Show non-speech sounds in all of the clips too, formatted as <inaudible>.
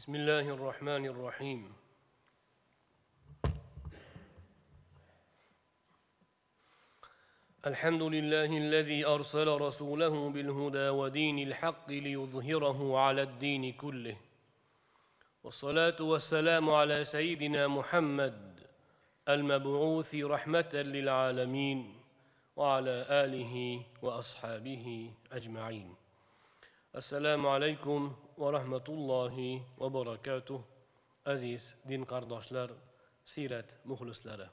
بسم الله الرحمن الرحيم. الحمد لله الذي أرسل رسوله بالهدى ودين الحق ليظهره على الدين كله. والصلاة والسلام على سيدنا محمد المبعوث رحمة للعالمين وعلى آله وأصحابه أجمعين. السلام عليكم va rahmatullohi va barakatuh. Aziz din qardoshlar siyrat muxlislari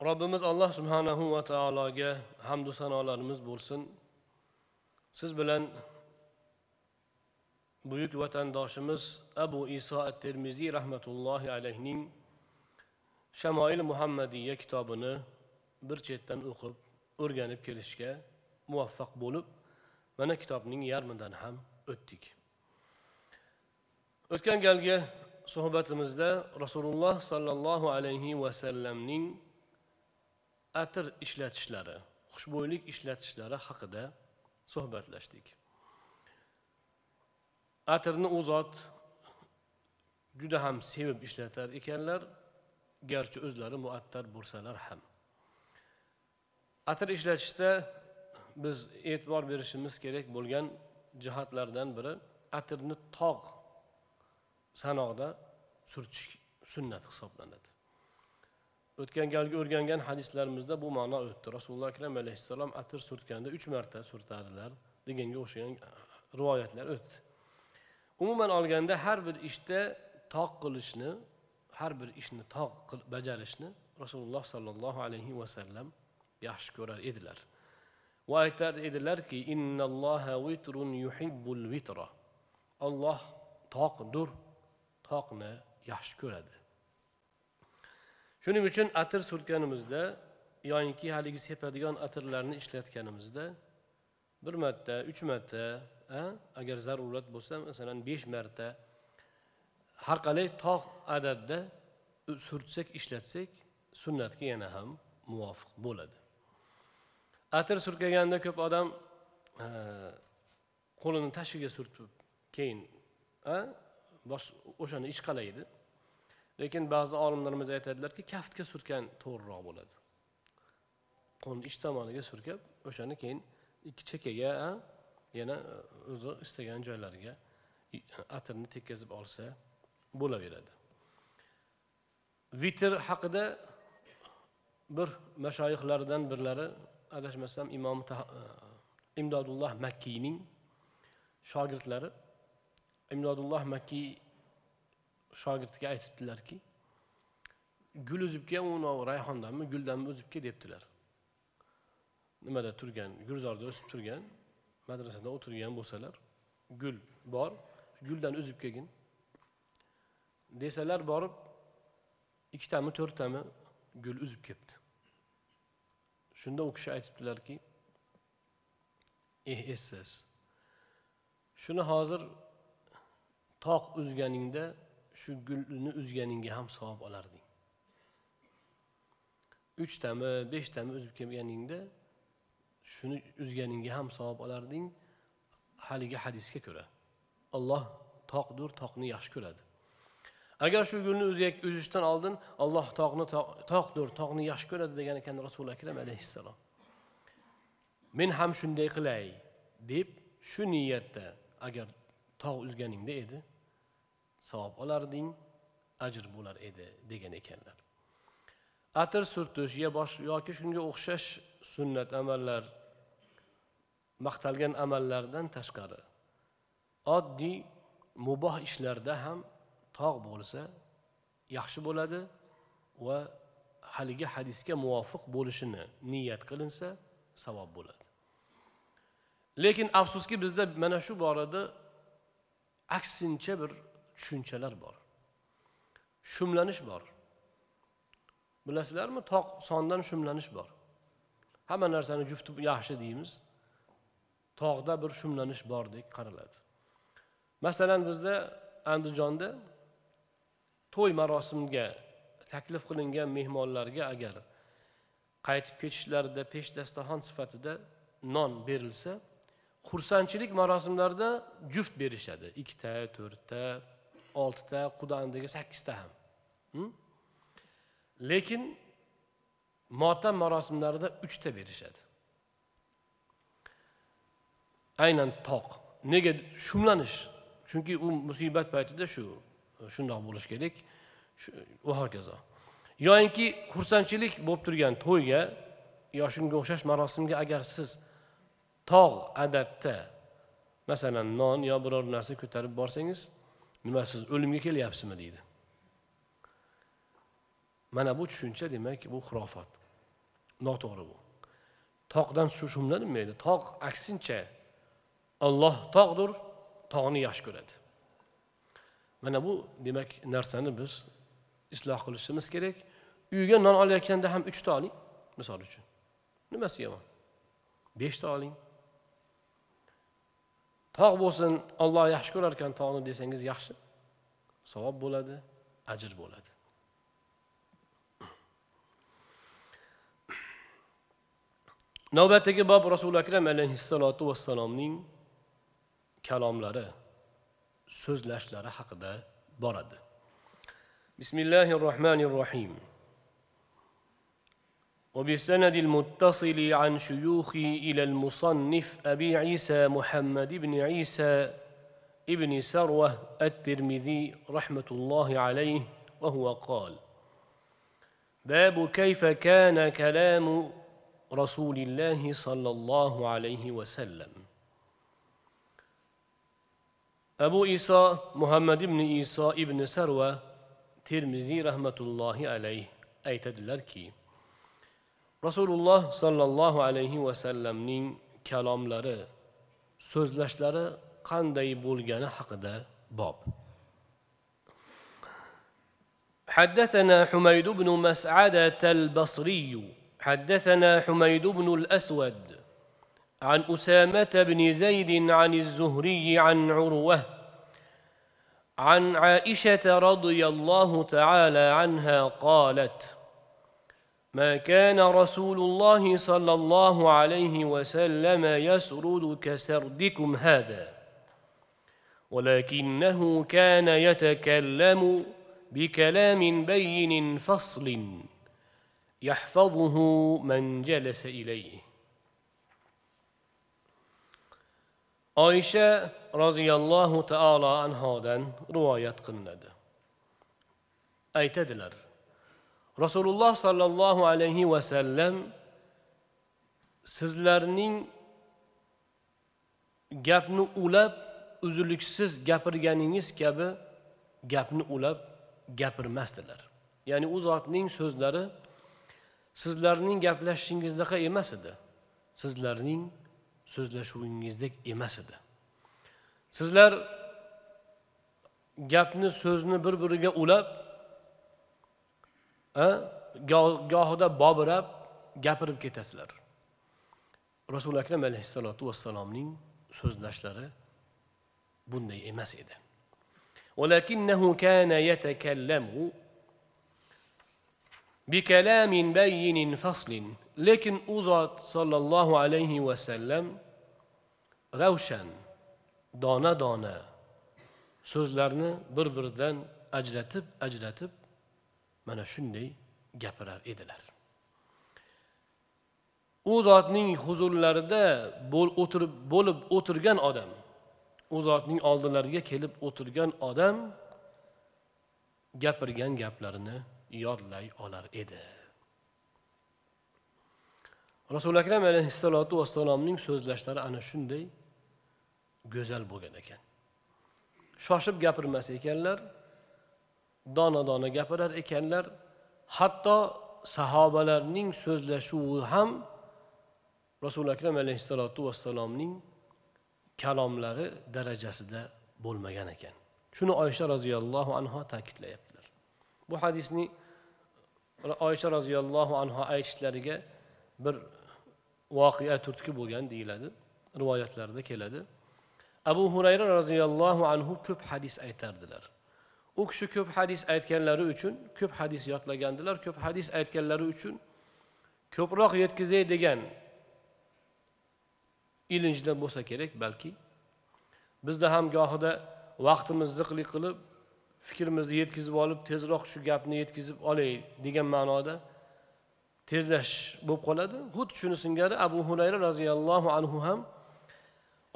robbimiz alloh subhanahu va taologa hamdu sanolarimiz bo'lsin siz bilan buyuk vatandoshimiz abu iso at termiziy rahmatullohi alayhning shamoil muhammadiya kitobini bir chetdan o'qib o'rganib kelishga muvaffaq bo'lib mana kitobning yarmidan ham o'tdik. O'tgan galgi suhbatimizda rasululloh sollallohu alayhi vasallamning atir ishlatishlari xushbo'ylik ishlatishlari haqida suhbatlashdik. Atirni u zot juda ham sevib ishlatar ekanlar garchi o'zlari muattar bo'lsalar ham. Atir ishlatishda biz e'tibor berishimiz kerak bo'lgan jihatlardan biri atirni tog' sanoqda surtish sunnat hisoblanadi. O'tgan galgi o'rgangan hadislarimizda bu ma'no o'tdi. Rasululloh akram alayhissalom atir surtganda uch marta surtadilar deganga o'xshagan rivoyatlar o'tdi. Umuman olganda har bir ishda tog' qilishni har bir ishni tog' bajarishni rasululloh sollallohu alayhi vasallam yaxshi ko'rar edilar. Va aytar edilarki innalloha vitrun yuhibbul vitra olloh toqdir toqni yaxshi ko'radi. Shuning uchun atir surtganimizda yoyinki haligi sepadigan atirlarni ishlatganimizda bir marta uch marta agar zarurat bo'lsa masalan besh marta har qalay tog' adadda surtsak ishlatsak sunnatga yana ham muvofiq bo'ladi. Atir surkaganda ko'p odam qo'lini tashiga surtib keyin bosh o'shani ishqalaydi. Lekin ba'zi olimlarimiz aytadilarki kaftga surtgan to'g'riroq bo'ladi. Qo'lni ich tomoniga surkab o'shani keyin ikki chekkaga yana e, o'zi istagan joylariga atirni tekkazib olsa bo'laveradi. Vitr haqida bir mashoyihlardan birlari adashmasam imom e, imdodulloh makkiyning shogirdlari imdodulloh makkiy shogirdiga aytibdilarki gul uzibga uni rayhondanmi guldanmi uzibga debdilar. Nimada turgan? Gulzorda o'sib turgan madrasada o'tirgan bo'lsalar gul bor guldan uzib kelgin. Desalar borib ikkitami to'rttami gul uzib kelibdi shunda u kishi aytibdilarki eh essiz. Shuni hozir tog' uzganingda shu gulni uzganingga ham savob olarding. Uchtami beshtami uzib kelganingda shuni uzganingga ham savob olarding haligi hadisga ko'ra. Olloh toqdir toqni yaxshi ko'radi. Agar shu gulni uzishdan oldin olloh tog'ni toqdir tog'ni yaxshi ko'radi degan ekan rasuli akram alayhissalom. Men ham shunday qilay deb shu niyatda agar tog' uzganingda edi savob olarding ajr bo'lar edi degan ekanlar. Atir surtish yoki shunga o'xshash sunnat amallar maqtalgan amallardan tashqari oddiy muboh ishlarda ham tog' bo'lsa yaxshi bo'ladi va haligi hadisga muvofiq bo'lishini niyat qilinsa savob bo'ladi. Lekin afsuski bizda mana shu borada aksincha bir tushunchalar bor. Shumlanish bor. Bilasizlarmi? Tog' sondan shumlanish bor. Hamma narsani jufti yaxshi deymiz. Tog'da bir shumlanish bordek qaraladi. Masalan bizda andijonda to'y marosimiga taklif qilingan mehmonlarga agar qaytib ketishlarida peshdastaxon sifatida non berilsa xursandchilik marosimlarida juft berishadi. Ikkita to'rtta oltita qudandagi sakkizta ham. Lekin motam marosimlarida uchta berishadi. Aynan toq. Nega shumlanish? Chunki u musibat paytida shu shundoq bo'lishi kerak. Va hokazo. Yoyinki xursandchilik bo'lib turgan to'yga yo shunga o'xshash marosimga agar siz tog' adatda masalan non yo biror narsa ko'tarib borsangiz nima siz o'limga kelyapsizmi deydi. Mana bu tushuncha demak bu xurofot. Noto'g'ri bu. Toqdan shu shumlanmaydi tog' aksincha olloh tog'dir tog'ni yaxshi ko'radi. Mana bu demak narsani biz isloh qilishimiz kerak. Uyga non olayotganda ham uchta oling misol uchun. Nimasi yomon? Beshta oling. Tog' bo'lsin olloh yaxshi ko'rar ekan tog'ni desangiz yaxshi. Savob bo'ladi ajr bo'ladi. Navbatdagi bob rasuli akram alayhissalotu vassalomning kalomlari. So'zlashlari haqida boradi bismillahi rohmanir rohim وبسند المتصل عن شيوخي إلى المصنف أبي عيسى محمد بن عيسى ابن سروة الترمذي رحمة الله عليه وهو قال باب كيف كان كلام رسول الله صلى الله عليه وسلم أبو عيسى محمد بن عيسى ابن سروة ترمذي رحمة الله عليه أي تدلركي rasululloh sollallohu alayhi vasallamning kalomlari so'zlashlari qanday bo'lgani haqida bob حدثنا حميد بن مسعدة البصري حدثنا حميد بن الأسود عن أسامة بن زيد عن الزهري عن عروة عن عائشة رضي الله تعالى عنها قالت ما كان رسول الله صلى الله عليه وسلم يسرد كسردكم هذا ولكنه كان يتكلم بكلام بين فصل يحفظه من جلس إليه. Oysha roziyallohu taolo anhodan rivoyat qilinadi. Aytadilar rasululloh sollallohu alayhi vasallam sizlarning gapni ulab uzluksiz gapirganingiz kabi gapni ulab gapirmasdilar. Ya'ni u zotning so'zlari sizlarning gaplashishingizdaqa emas edi. Sizlarning so'zlashuvingizdek emas edi sizlar gapni so'zni bir biriga ulab a, go- gohida bobirab gapirib ketasizlar rasuli akram alayhissalotu vassalomning so'zlashlari bunday emas edi ولكنه كان يتكلم بكلام بين فصل lekin u zot sollallohu alayhi vasallam ravshan dona dona so'zlarni bir biridan ajratib ajratib mana shunday gapirar edilar. U zotning huzurlarida o'tirib bo'lib o'tirgan odam u zotning oldilariga kelib o'tirgan odam gapirgan gaplarini yodlay olar edi. Rasuli akram alayhissalotu vassalomning so'zlashlari ana shunday go'zal bo'lgan ekan. Shoshib gapirmas ekanlar dona dona gapirar ekanlar hatto sahobalarning so'zlashuvi ham rasuli akram alayhissalotu vassalomning kalomlari darajasida bo'lmagan ekan. Shuni oysha roziyallohu anhu ta'kidlayaptilar. Bu hadisni oysha roziyallohu anhu aytishlariga bir voqea turtki bo'lgan deyiladi rivoyatlarda keladi. Abu hurayra roziyallohu anhu ko'p hadis aytardilar. U kishi ko'p hadis aytganlari uchun ko'p hadis yodlagandilar ko'p hadis aytganlari uchun ko'proq yetkazay degan ilinjda bo'lsa kerak balki bizda ham gohida vaqtimiz ziqlik qilib fikrimizni yetkazib olib tezroq shu gapni yetkazib olay degan ma'noda tezlash bo'lib qoladi. Xuddi shuni singari abu hurayra roziyallohu anhu ham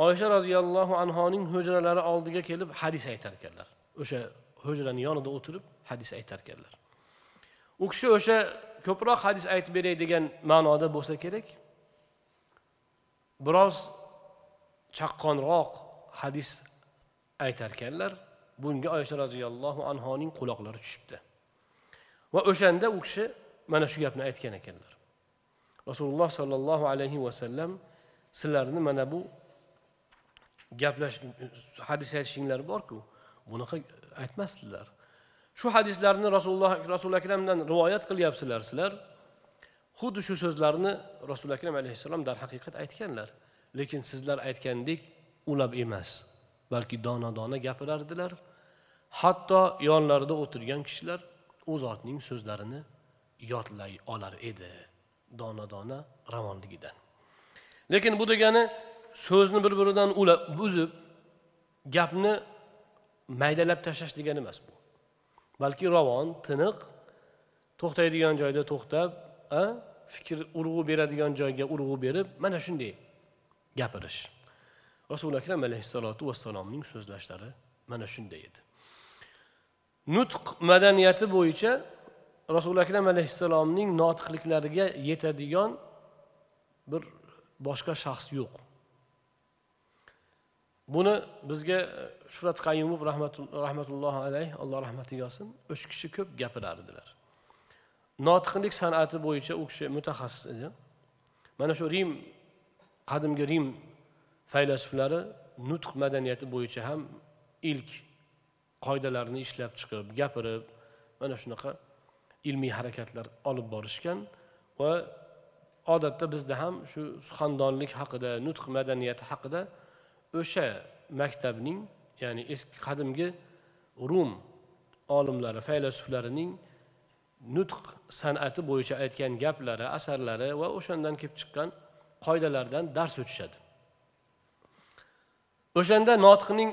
oysha roziyallohu anhoning hujralari oldiga kelib hadis aytar ekanlar. O'sha hujrani yonida o'tirib hadis aytar ekanlar. U kishi o'sha ko'proq hadis aytib beray degan ma'noda bo'lsa kerak. Biroz chaqqonroq hadis aytar ekanlar. Bunga oysha roziyallohu anhoning quloqlari tushibdi. Va o'shanda u kishi mana shu gapni aytgan ekanlar. Rasululloh sollallohu alayhi vasallam sizlarni mana bu gaplash hadis aytishinglar borku bunaqa aytmasdilar. Shu hadislarni rasululloh rasuli akramdan rivoyat qilyapsizlar sizlar. Xuddi shu so'zlarni rasuli akram alayhissalom darhaqiqat aytganlar. Lekin sizlar aytgandek ulab emas balki dona dona gapirardilar. Hatto yonlarida o'tirgan kishilar u zotning so'zlarini yodlay olar edi dona dona ravonligidan. Lekin bu degani so'zni bir biridan ulab buzib gapni maydalab tashlash degani emas bu. Balki ravon tiniq to'xtaydigan joyda to'xtab fikr urg'u beradigan joyga urg'u berib mana shunday gapirish. Rasuli akram alayhissalotu vassalomning so'zlashlari mana shunday edi. Nutq madaniyati bo'yicha rasuli akram alayhissalomning notiqliklariga yetadigan bir boshqa shaxs yo'q. Buni bizga e, shurat qayumov rahmatullohi alayh alloh rahmatiga olsin uch kishi ko'p gapirardilar. Notiqlik san'ati bo'yicha u kishi mutaxassis edi. Mana shu rim qadimgi rim faylasuflari nutq madaniyati bo'yicha ham ilk qoidalarni ishlab chiqib gapirib mana shunaqa ilmiy harakatlar olib borishgan va odatda bizda ham shu suxandonlik haqida nutq madaniyati haqida o'sha maktabning ya'ni eski qadimgi rum olimlari faylasuflarining nutq san'ati bo'yicha aytgan gaplari asarlari va o'shandan kelib chiqqan qoidalardan dars o'tishadi. O'shanda notiqning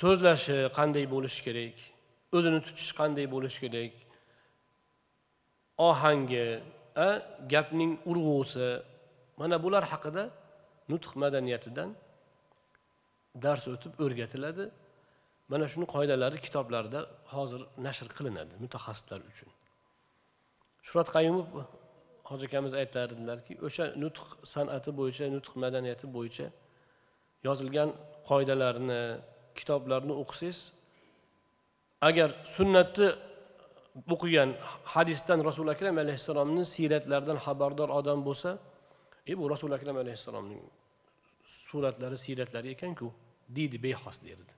so'zlashi qanday bo'lishi kerak? O'zini tutishi qanday bo'lishi kerak? Ohangi gapning urg'usi. Mana bular haqida nutq madaniyatidan dars o'tib o'rgatiladi. Mana shuni qoidalari kitoblarda hozir nashr qilinadi mutaxassislar uchun. Shurat qayumov hoji akamiz aytardilarki o'sha nutq san'ati bo'yicha nutq madaniyati bo'yicha yozilgan qoidalarni kitoblarni o'qisangiz agar sunnatni o'qigan hadisdan rasuli akram alayhissalomni siyratlaridan xabardor odam bo'lsa e bu rasuli akram alayhissalomning suratlari siyratlari ekanku deydi bexos derdi.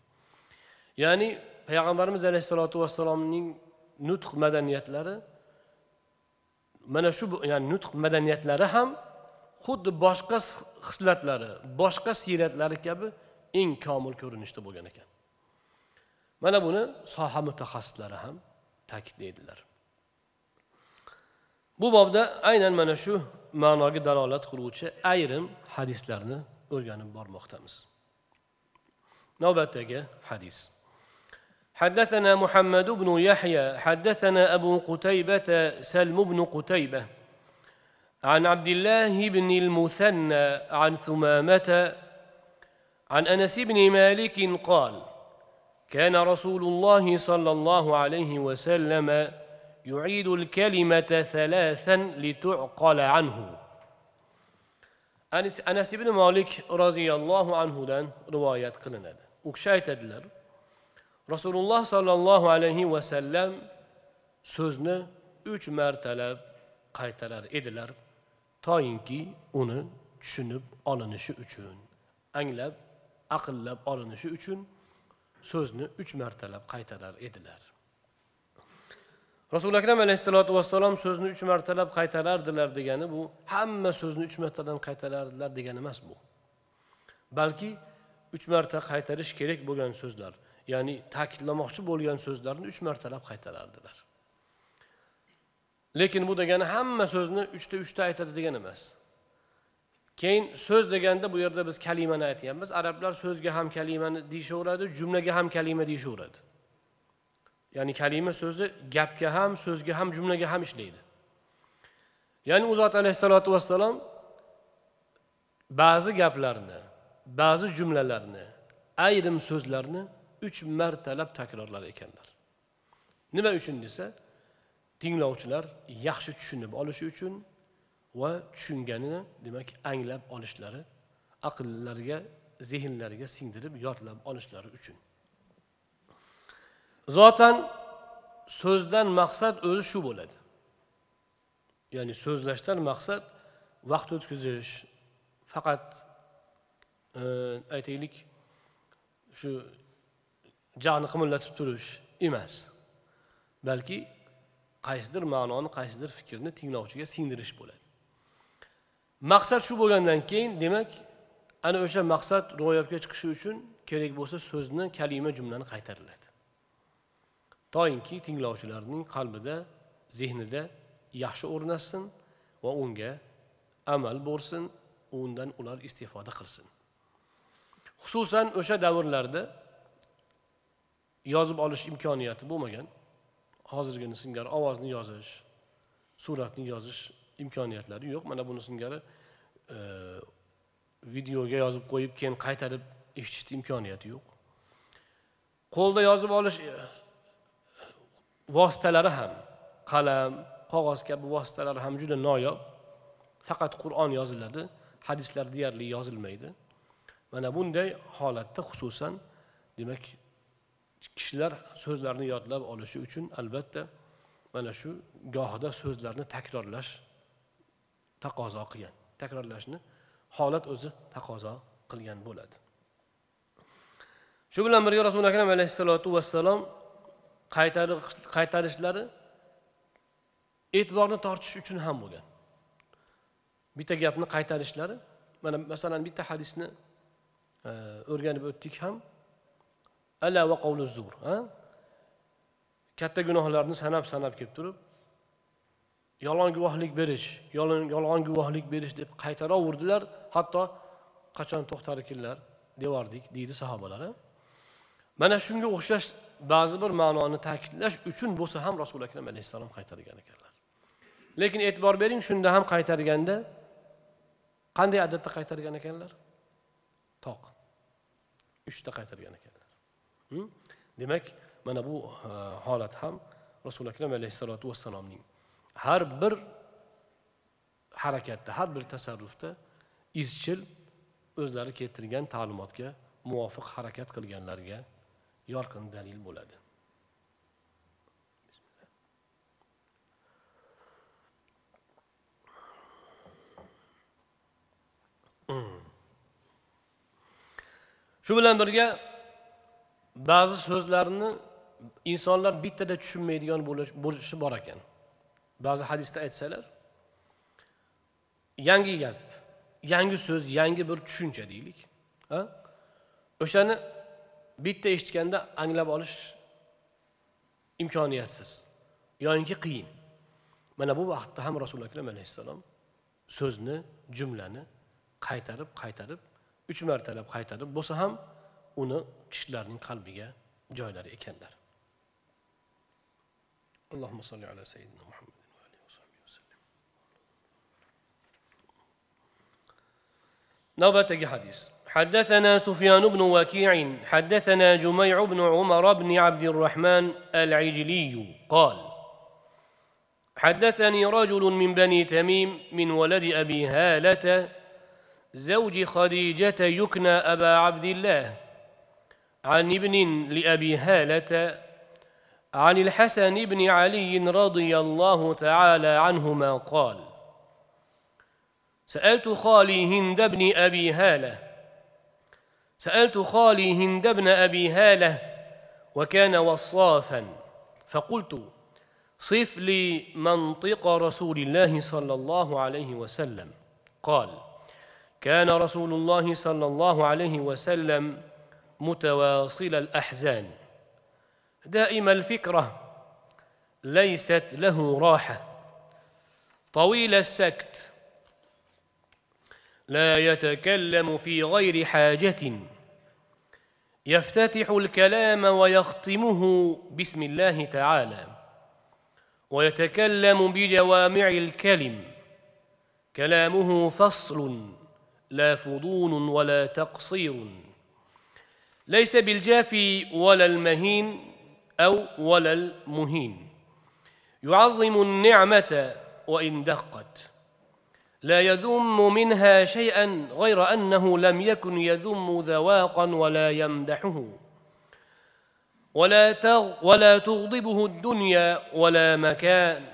Ya'ni payg'ambarimiz alayhissalotu vassalomning nutq madaniyatlari mana shu ya'ni nutq madaniyatlari ham xuddi boshqa hislatlari boshqa siyratlari kabi eng komil ko'rinishda bo'lgan ekan. Mana buni soha mutaxassislari ham ta'kidlaydilar bu bobda aynan mana shu ma'noga dalolat qiluvchi ayrim hadislarni o'rganib bormoqdamiz navbatdagi hadis حدثنا محمد بن يحيى حدثنا أبو قتيبة سلم بن قتيبة عن عبد الله بن المثنى عن ثمامة عن أنس بن مالك قال كان رسول الله صلى الله عليه وسلم يعيد الكلمة ثلاثا لتعقل عنه أنس بن مالك رضي الله عنه دان روايات قلنا وكشايت أدلر رسول الله صلى الله عليه وسلم سوزن üç mertelep qaytarar edilar toyinki uni tushunib olinishi uchun anglab aqllab olinishi uchun so'zni uch martalab qaytarar edilar. Rasuli akram alayhissalotu vassalom so'zni uch martalab qaytarardilar degani bu hamma so'zni uch martadan qaytarardilar degani emas bu. Balki uch marta qaytarish kerak bo'lgan so'zlar ya'ni ta'kidlamoqchi bo'lgan so'zlarni uch martalab qaytarardilar lekin bu degani hamma so'zni uchta uchta aytadi degani emas. Keyin so'z deganda bu yerda biz kalimani aytyapmiz. Arablar so'zga ham kalimani deyishaveradi jumlaga ham kalima deyishaveradi. Ya'ni kalima so'zi gapga ham so'zga ham jumlaga ham ishlaydi. Ya'ni u zot alayhissalotu vassalom ba'zi gaplarni ba'zi jumlalarni ayrim so'zlarni uch martalab takrorlar ekanlar. Nima uchun desa tinglovchilar yaxshi tushunib olishi uchun va tushunganini demak anglab olishlari aqllariga zehnlariga singdirib yodlab olishlari uchun. Zotan so'zdan maqsad o'zi shu bo'ladi. Ya'ni so'zlashdan maqsad vaqt o'tkazish faqat e, aytaylik shu jag'ni qimillatib turish emas balki qaysidir ma'noni qaysidir fikrni tinglovchiga singdirish bo'ladi. Maqsad shu bo'lgandan keyin demak ana o'sha maqsad ro'yobga chiqishi uchun kerak bo'lsa so'zni kalima jumlani qaytariladi. Toinki tinglovchilarning qalbida zehnida yaxshi o'rnashsin va unga amal bo'lsin undan ular istifoda qilsin. Xususan o'sha davrlarda yozib olish imkoniyati bo'lmagan hozirgini singari ovozni yozish suratni yozish imkoniyatlari yo'q. Mana buni singari e, videoga yozib qo'yib keyin qaytarib eshitishni imkoniyati yo'q. Qo'lda yozib olish e, vositalari ham qalam qog'oz kabi vositalar ham juda noyob. Faqat qur'on yoziladi hadislar deyarli yozilmaydi. Mana bunday holatda xususan demak kishilar so'zlarni yodlab olishi uchun albatta mana shu gohida so'zlarni takrorlash taqozo qilgan. Takrorlashni holat o'zi taqozo qilgan bo'ladi. Shu bilan birga rasuli akram alayhissalotu vassalom qaytarishlari e'tiborni tortish uchun ham bo'lgan. Bitta gapni qaytarishlari mana masalan bitta hadisni e, o'rganib o'tdik ham. Ala va qavlu zur katta gunohlarni sanab sanab kelib turib yolg'on guvohlik berish yolg'on guvohlik berish deb qaytaraverdilar hatto qachon to'xtar ekanlar devordik deydi sahobalar mana shunga o'xshash ba'zi bir ma'noni ta'kidlash uchun bo'lsa ham rasuli akram alayhissalom qaytargan ekanlar. Lekin e'tibor bering shunda ham qaytarganda qanday adadda qaytargan ekanlar? Toq. Uchta qaytargan ekanlar. Hm? Demak mana bu holat ham rasuli akram alayhissalotu vassalomning har bir harakatda har bir tasarrufda izchil o'zlari keltirgan ta'limotga muvofiq harakat qilganlarga yorqin dalil bo'ladi. Shu bilan birga ba'zi so'zlarni insonlar bittada tushunmaydigan bo'lishi bor ekan. Ba'zi hadisda aytsalar yangi gap yangi so'z yangi bir tushuncha deylik o'shani bitta eshitganda anglab olish imkoniyatsiz yoyinki qiyin. Mana bu vaqtda ham rasuli akram alayhissalom so'zni jumlani qaytarib qaytarib uch martalab qaytarib bo'lsa ham uni kishilarning qalbiga joylar ekanlar. Allohumma solli ala sayyidina نوبة حديث. حدثنا سفيان بن وكيع حدثنا جميع بن عمر بن عبد الرحمن العجلي قال حدثني رجل من بني تميم من ولد أبي هالة زوج خديجة يكنى أبا عبد الله عن ابن لأبي هالة عن الحسن بن علي رضي الله تعالى عنهما قال سألت خالي هند بن أبي هالة. سألت خالي هند بن أبي هالة وكان وصافا. فقلت صف لي منطق رسول الله صلى الله عليه وسلم. قال كان رسول الله صلى الله عليه وسلم متواصل الأحزان. دائم الفكرة ليست له راحة. طويل السكت لا يتكلم في غير حاجة. يفتتح الكلام ويختمه بسم الله تعالى. ويتكلم بجوامع الكلم. كلامه فصل لا فضول ولا تقصير. ليس بالجافي ولا المهين أو ولا المهين. يعظم النعمة وإن دقت. لا يذم منها شيئا غير أنه لم يكن يذم ذواقا ولا يمدحه. ولا تغ ولا تغضبه الدنيا ولا مكان.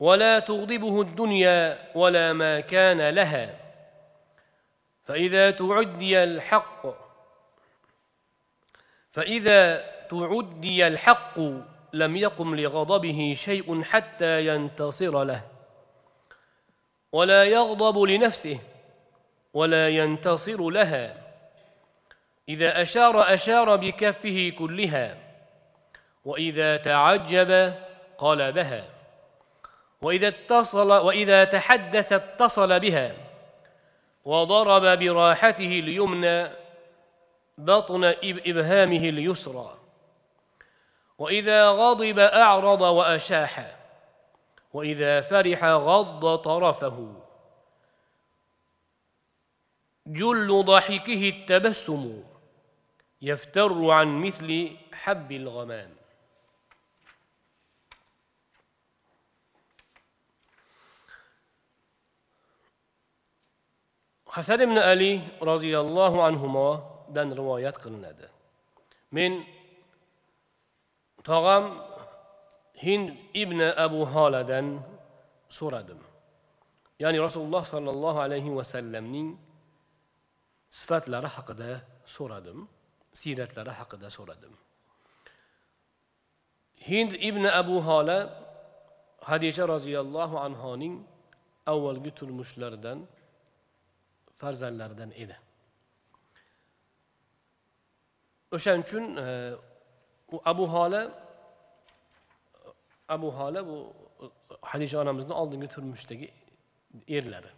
ولا تغضبه الدنيا ولا ما كان لها. فإذا تعدي الحق فإذا تعدي الحق لم يقم لغضبه شيء حتى ينتصر له. ولا يغضب لنفسه ولا ينتصر لها. إذا أشار أشار بكفه كلها وإذا تعجب قلبها وإذا اتصل وإذا تحدث اتصل بها وضرب براحته اليمنى بطن إبهامه اليسرى. وإذا غضب أعرض وأشاح. وإذا فرح غض طرفه. جل ضحكه التبسم يفتر عن مثل حب الغمام. حسن بن علي رضي الله عنهما دن روايات قلنا من طغام hind ibn abu holadan so'radim. Ya'ni rasululloh sollallohu alayhi vasallamning sifatlari haqida so'radim siyratlari haqida so'radim. Hind ibn abu hola hadisha roziyallohu anhoning avvalgi turmushlaridan farzandlaridan edi. O'shaning uchun e, u abu hola abu hola bu e, hadisha onamizni oldingi turmushdagi erlari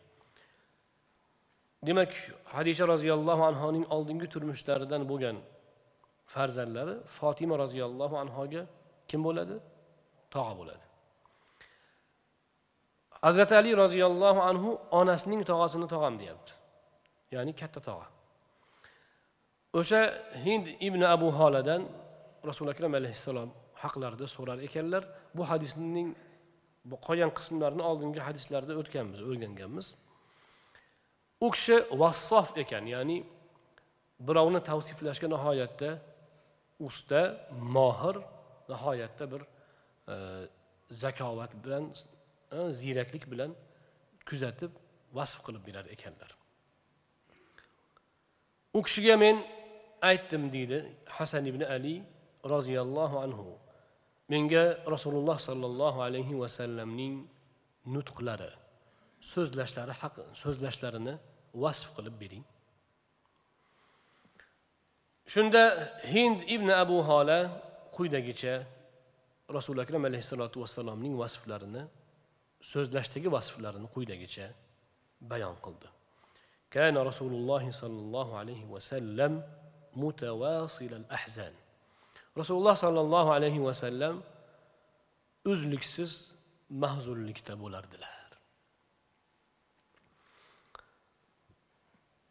demak hadisha roziyallohu anhoning oldingi turmushlaridan bo'lgan farzandlari fotima roziyallohu anhoga kim bo'ladi tog'a bo'ladi hazrati ali roziyallohu anhu onasining tog'asini tog'am deyapti. Ya'ni katta tog'a o'sha hind ibn abu holadan rasuli akram alayhissalom haqlarida so'rar ekanlar. Bu hadisning qolgan qismlarini oldingi hadislarda o'tganmiz o'rganganmiz. U kishi vassof ekan ya'ni birovni tavsiflashga nihoyatda usta mohir nihoyatda bir e, zakovat bilan e, ziyraklik bilan kuzatib vasf qilib berar ekanlar. U kishiga men aytdim deydi hasan ibn ali roziyallohu anhu. menga rasululloh sollallohu alayhi vasallamning nutqlari so'zlashlari haq so'zlashlarini vasf qilib bering shunda hind ibn abu hola quyidagicha rasuli akram alayhissalotu vassalomning vasflarini so'zlashdagi vasflarini quyidagicha bayon qildi كان رسول الله صلى الله عليه وسلم متواصل الأحزان rasululloh sollallohu alayhi vasallam uzluksiz mahzunlikda bo'lardilar.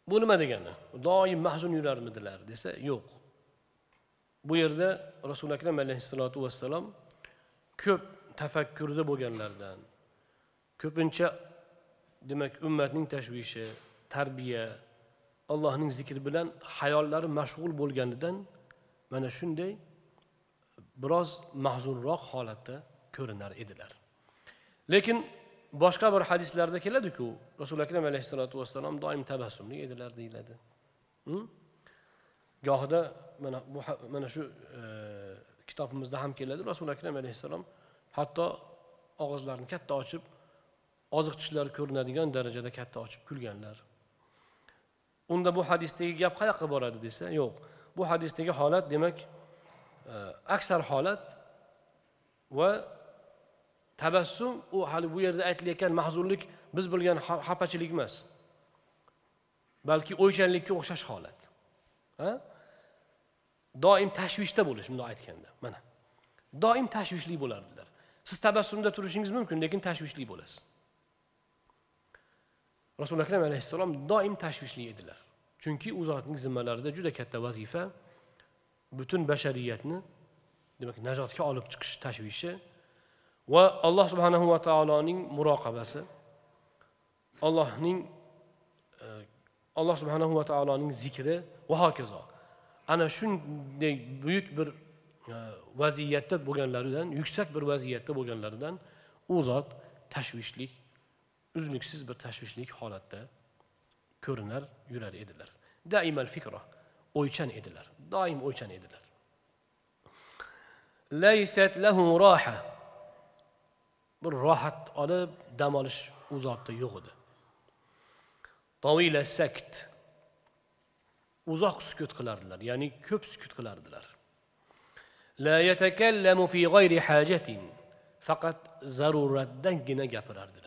Bu nima degani? Doim mahzun yurarmidilar desa yo'q. Bu yerda rasuli akram alayhissalotu vassalom ko'p tafakkurda bo'lganlardan ko'pincha demak ummatning tashvishi tarbiya allohning zikri bilan hayollari mashg'ul bo'lganidan mana shunday biroz mahzunroq holatda ko'rinar edilar. Lekin boshqa bir hadislarda keladiku rasuli akram alayhissalotu vassalom doim tabassumli edilar deyiladi. Gohida mana bu mana shu e, kitobimizda ham keladi. Rasuli akram alayhissalom hatto og'izlarini katta ochib oziq tishlari ko'rinadigan darajada katta ochib kulganlar. Unda bu hadisdagi gap qayoqqa boradi desa yo'q. Bu hadisdagi holat demak Э, aksar holat va tabassum u hali bu yerda aytilayotgan mahzunlik biz bilgan xafachilik emas. Balki o'ychanlikka o'xshash holat. Ha? doim tashvishda bo'lish bundoq aytganda mana. Doim tashvishli bo'lardilar. Siz tabassumda turishingiz mumkin lekin tashvishli bo'lasiz. Rasuli akram alayhissalom doim tashvishli edilar. Chunki u zotning zimmalarida juda katta vazifa butun bashariyatni demak najotga olib chiqish tashvishi va alloh subhanahu va taoloning muroqabasi allohning e, alloh subhanahu va taoloning zikri va hokazo. Ana shunday buyuk bir e, vaziyatda bo'lganlaridan yuksak bir vaziyatda bo'lganlaridan u zot tashvishlik uzluksiz bir tashvishlik holatda ko'rinar yurar edilar. Daimal fikra. O'ychan edilar. Doim o'ychan edilar. Laysat lahu roha. Bir rohat olib dam olish u zotda yo'q edi. Sakt. Uzoq sukut qilardilar ya'ni ko'p sukut qilardilar. La yatakallamu fi g'ayri hajatin. Faqat zaruratdangina gapirardilar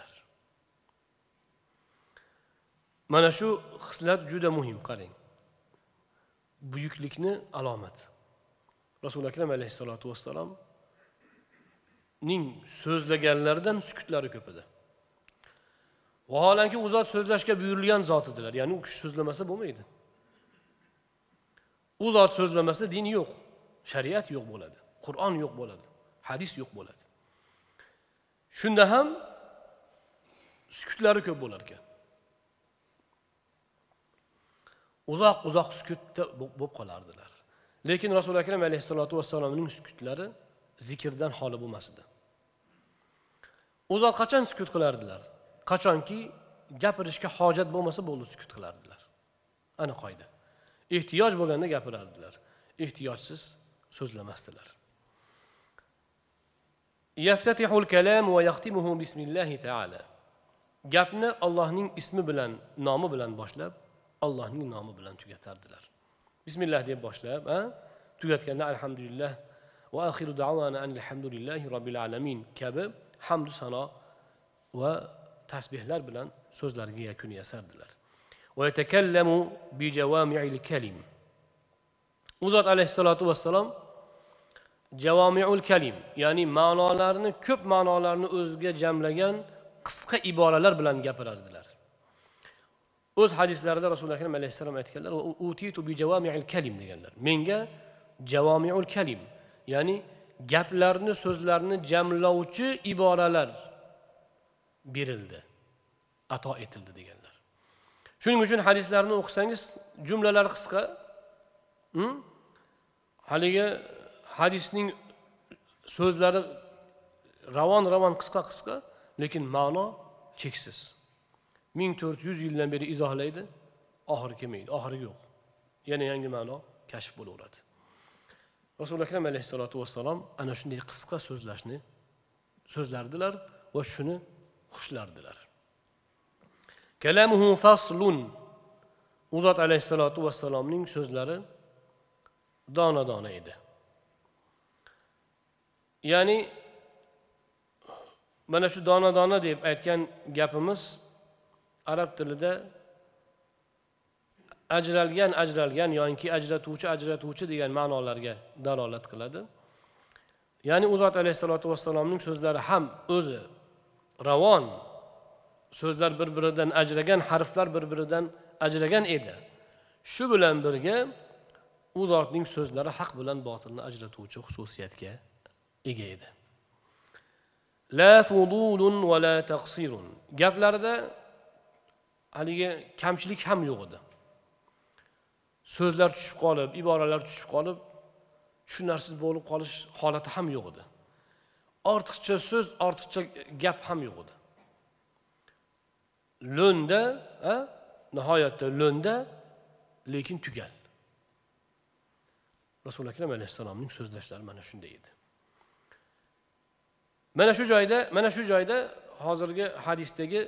mana shu xislat juda muhim qarang. Buyuklikni alomati rasuli akram alayhissalotu vassalomning so'zlaganlaridan sukutlari ko'p edi. Vaholanki u zot so'zlashga buyurilgan zot edilar. Ya'ni u kishi so'zlamasa bo'lmaydi. U zot so'zlamasa din yo'q shariat yo'q bo'ladi qur'on yo'q bo'ladi hadis yo'q bo'ladi. Shunda ham sukutlari ko'p bo'lar ekan uzoq uzoq sukutda bo'lib qolardilar. Lekin rasuli akram alayhissalotu vassalomning sukutlari zikrdan xoli bo'lmas edi u zot qachon sukut qilardilar? Qachonki gapirishga hojat bo'lmasa bo'ldi sukut qilardilar. Ana qoida. Ehtiyoj bo'lganda gapirardilar. Ehtiyojsiz so'zlamasdilar. Yaftatihul kalam va yahtimuhu bismillahi taala. Gapni allohning ismi bilan nomi bilan boshlab allohning nomi bilan tugatardilar. Bismillah deb boshlab tugatganda alhamdulillah va axiru davana alhamdulillahi robbil alamin kabi hamdu sano va tasbehlar bilan so'zlariga yakun yasardilar. U zot alayhissalotu vassalom javomiul kalim ya'ni ma'nolarni ko'p ma'nolarni o'ziga jamlagan qisqa iboralar bilan gapirardilar. O'z hadislarida rasuli akram alayhissalom aytganlar utitu bi javomiul kalim deganlar. Menga javomiul kalim ya'ni gaplarni so'zlarni jamlovchi iboralar berildi ato etildi deganlar. Shuning uchun hadislarni o'qisangiz jumlalar qisqa. Hm? haligi hadisning so'zlari ravon ravon qisqa qisqa lekin ma'no cheksiz. Ming to'rt yuz yildan beri izohlaydi. Oxiri kelmaydi. Oxiri yo'q. Yana yangi ma'no kashf bo'laveradi. Rasuli akram alayhissalotu vassalom ana shunday qisqa so'zlashni so'zlardilar va shuni xushlardilar kalamuhu faslun. U zot alayhissalotu vassalomning so'zlari dona dona edi. Ya'ni mana shu dona dona deb aytgan gapimiz arab tilida ajralgan ajralgan yoki ajratuvchi ajratuvchi degan ma'nolarga dalolat qiladi. Ya'ni u zot alayhissalotu vassalomning so'zlari ham o'zi ravon. So'zlar bir biridan ajragan harflar bir biridan ajragan edi. Shu bilan birga u zotning so'zlari haq bilan botilni ajratuvchi xususiyatga ega edi. La fudulun va la taqsirun. Gaplarida haligi kamchilik ham yo'q edi. So'zlar tushib qolib iboralar tushib qolib tushunarsiz bo'lib qolish holati ham yo'q edi. Ortiqcha so'z ortiqcha gap ham yo'q edi. Lo'nda nihoyatda lo'nda lekin tugal. Rasuli akram alayhissalomning so'zlashlari mana shunday edi. Mana shu joyda mana shu joyda hozirgi hadisdagi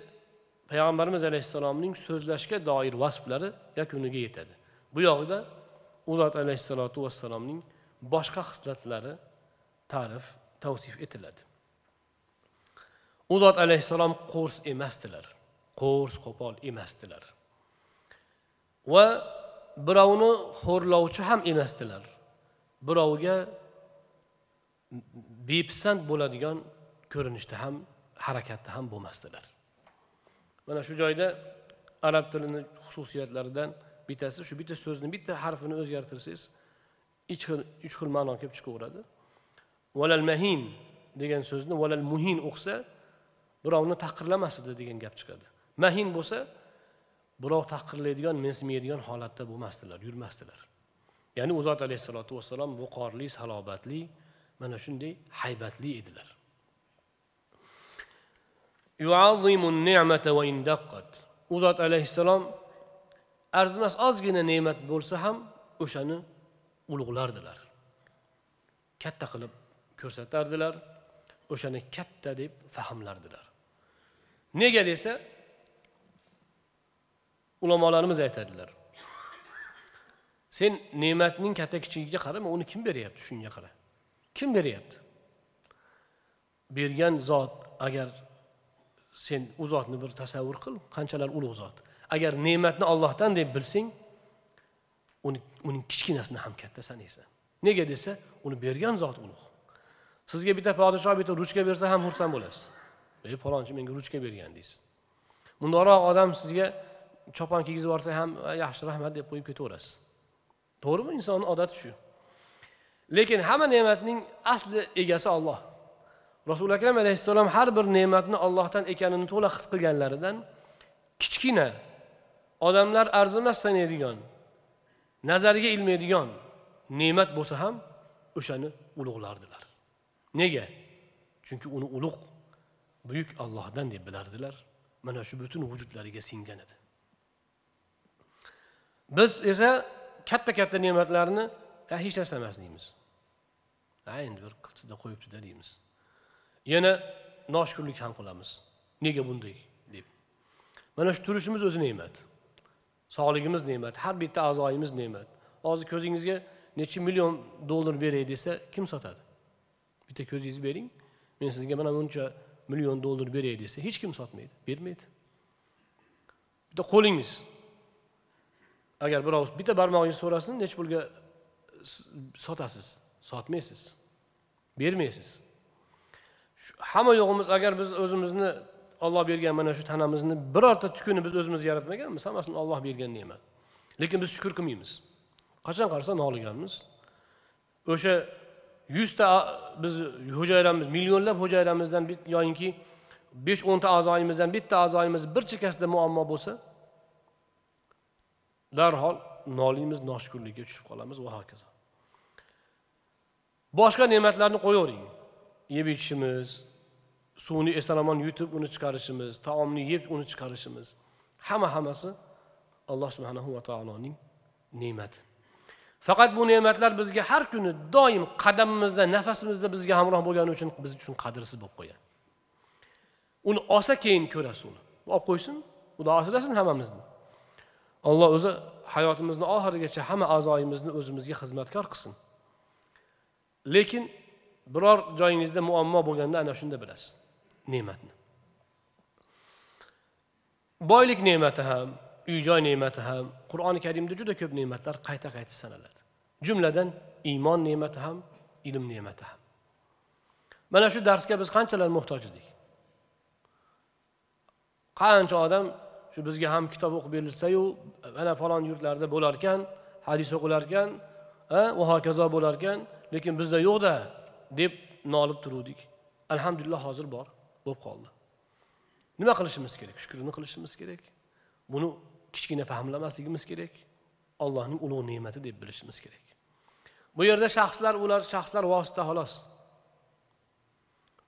payg'ambarimiz alayhissalomning so'zlashga doir vasflari yakuniga yetadi. Bu yog'ida u zot alayhissalotu vassalomning boshqa xislatlari ta'rif tavsif etiladi. U zot alayhissalom qo'rs emasdilar. Qo'rs qo'pol emasdilar. Va birovni xo'rlovchi ham emasdilar. Birovga bepisand bo'ladigan ko'rinishda ham harakatda ham bo'lmasdilar. Mana shu joyda arab tilini xususiyatlaridan bittasi shu bitta so'zni bitta harfini o'zgartirsangiz uch xil uch xil ma'no kelib chiqaveradi. Valal mahin degan so'zni valal muhin o'qisa birovni tahqirlamas edi degan gap chiqadi. Mahin bo'lsa birov tahqirlaydigan mensimaydigan holatda bo'lmasdilar yurmasdilar. Ya'ni u zot alayhissalotu vassalom viqorli salobatli mana shunday haybatli edilar. U zot alayhissalom arzimas ozgina ne'mat bo'lsa ham o'shani ulug'lardilar. Katta qilib ko'rsatardilar o'shani katta deb fahmlardilar. Nega desa ulamolarimiz aytadilar sen ne'matning katta kichigiga qarama uni kim beryapti shunga qara? Kim beryapti? Bergan zot agar sen u zotni bir tasavvur qil qanchalar ulug' zot. Agar ne'matni ollohdan deb bilsang uni uning kichkinasini ham katta sanaysan. Nega desa uni bergan zot ulug' sizga bitta podshoh bitta ruchka bersa ham xursand bo'lasiz. Ey palonchi menga ruchka bergan deysiz. Mundoqroq odam sizga chopon kiygizib yuborsa ham yaxshi rahmat deb qo'yib ketaverasiz. To'g'rimi? Insonni odati shu. Lekin hamma ne'matning asli egasi olloh rasuli akram alayhissalom har bir ne'matni ollohdan ekanini to'la his qilganlaridan kichkina odamlar arzimas sanaydigan nazariga ilmaydigan ne'mat bo'lsa ham o'shani ulug'lardilar. Nega? Chunki uni ulug' buyuk ollohdan deb bilardilar. Mana shu butun vujudlariga singan edi. Biz esa katta katta ne'matlarni hech narsa emas deymiz ha endi bir qilibdida qo'yibdida deymiz. Yana noshukurlik ham qilamiz. Nega bunday deb. Mana shu turishimiz o'zi ne'mat. Sog'ligimiz ne'mat har bitta a'zoyimiz ne'mat. Hozir ko'zingizga necha million dollar beray desa kim sotadi? Bitta ko'zingizni bering. Men sizga mana buncha million dollar beray desa hech kim sotmaydi bermaydi. Bitta qo'lingiz. Agar birov bitta barmog'ingizni so'rasin necha pulga sotasiz? Sotmaysiz. Bermaysiz. Hamma yo'g'imiz agar biz o'zimizni olloh bergan mana shu tanamizni birorta tukuni biz o'zimiz yaratmaganmiz hammasini olloh bergan ne'mat. Lekin biz shukur qilmaymiz. Qachon qarasa noliganmiz. O'sha yuzta biz hujayramiz millionlab hujayramizdan yoyinki besh o'nta a'zoyimizdan bitta a'zoyimiz bir chekkasida muammo bo'lsa darhol noliymiz noshukurlikka tushib qolamiz va hokazo. Boshqa ne'matlarni qo'yavering. Yeb ichishimiz suvni eson yutib uni chiqarishimiz taomni yeb uni chiqarishimiz hamma hammasi alloh subhanahu va taoloning ne'mati. Faqat bu ne'matlar bizga har kuni doim qadamimizda nafasimizda bizga hamroh bo'lgani uchun biz uchun qadrsiz bo'lib qolgan uni olsa keyin ko'rasiz uni. Olib qo'ysin xudo asrasin hammamizni. Alloh o'zi hayotimizni oxirigacha hamma a'zoyimizni o'zimizga xizmatkor qilsin. Lekin biror joyingizda muammo bo'lganda ana shunda bilasiz. Ne'matni. Boylik ne'mati ham uy joy ne'mati ham qur'oni karimda juda ko'p ne'matlar qayta qayta sanaladi. Jumladan iymon ne'mati ham ilm ne'mati ham. Mana shu darsga biz qanchalar muhtoj edik? Qancha odam shu bizga ham kitob o'qib berilsayu mana falon yurtlarda bo'larkan hadis o'qilarkan va hokazo bo'larkan lekin bizda yo'qda. Deb nolib turuvdik. Alhamdulillah hozir bor bo'lib qoldi. Nima qilishimiz kerak? Shukrini qilishimiz kerak. Buni kichkina fahmlamasligimiz kerak. Allohning ulug' ne'mati deb bilishimiz kerak. Bu yerda shaxslar ular shaxslar vosita xolos.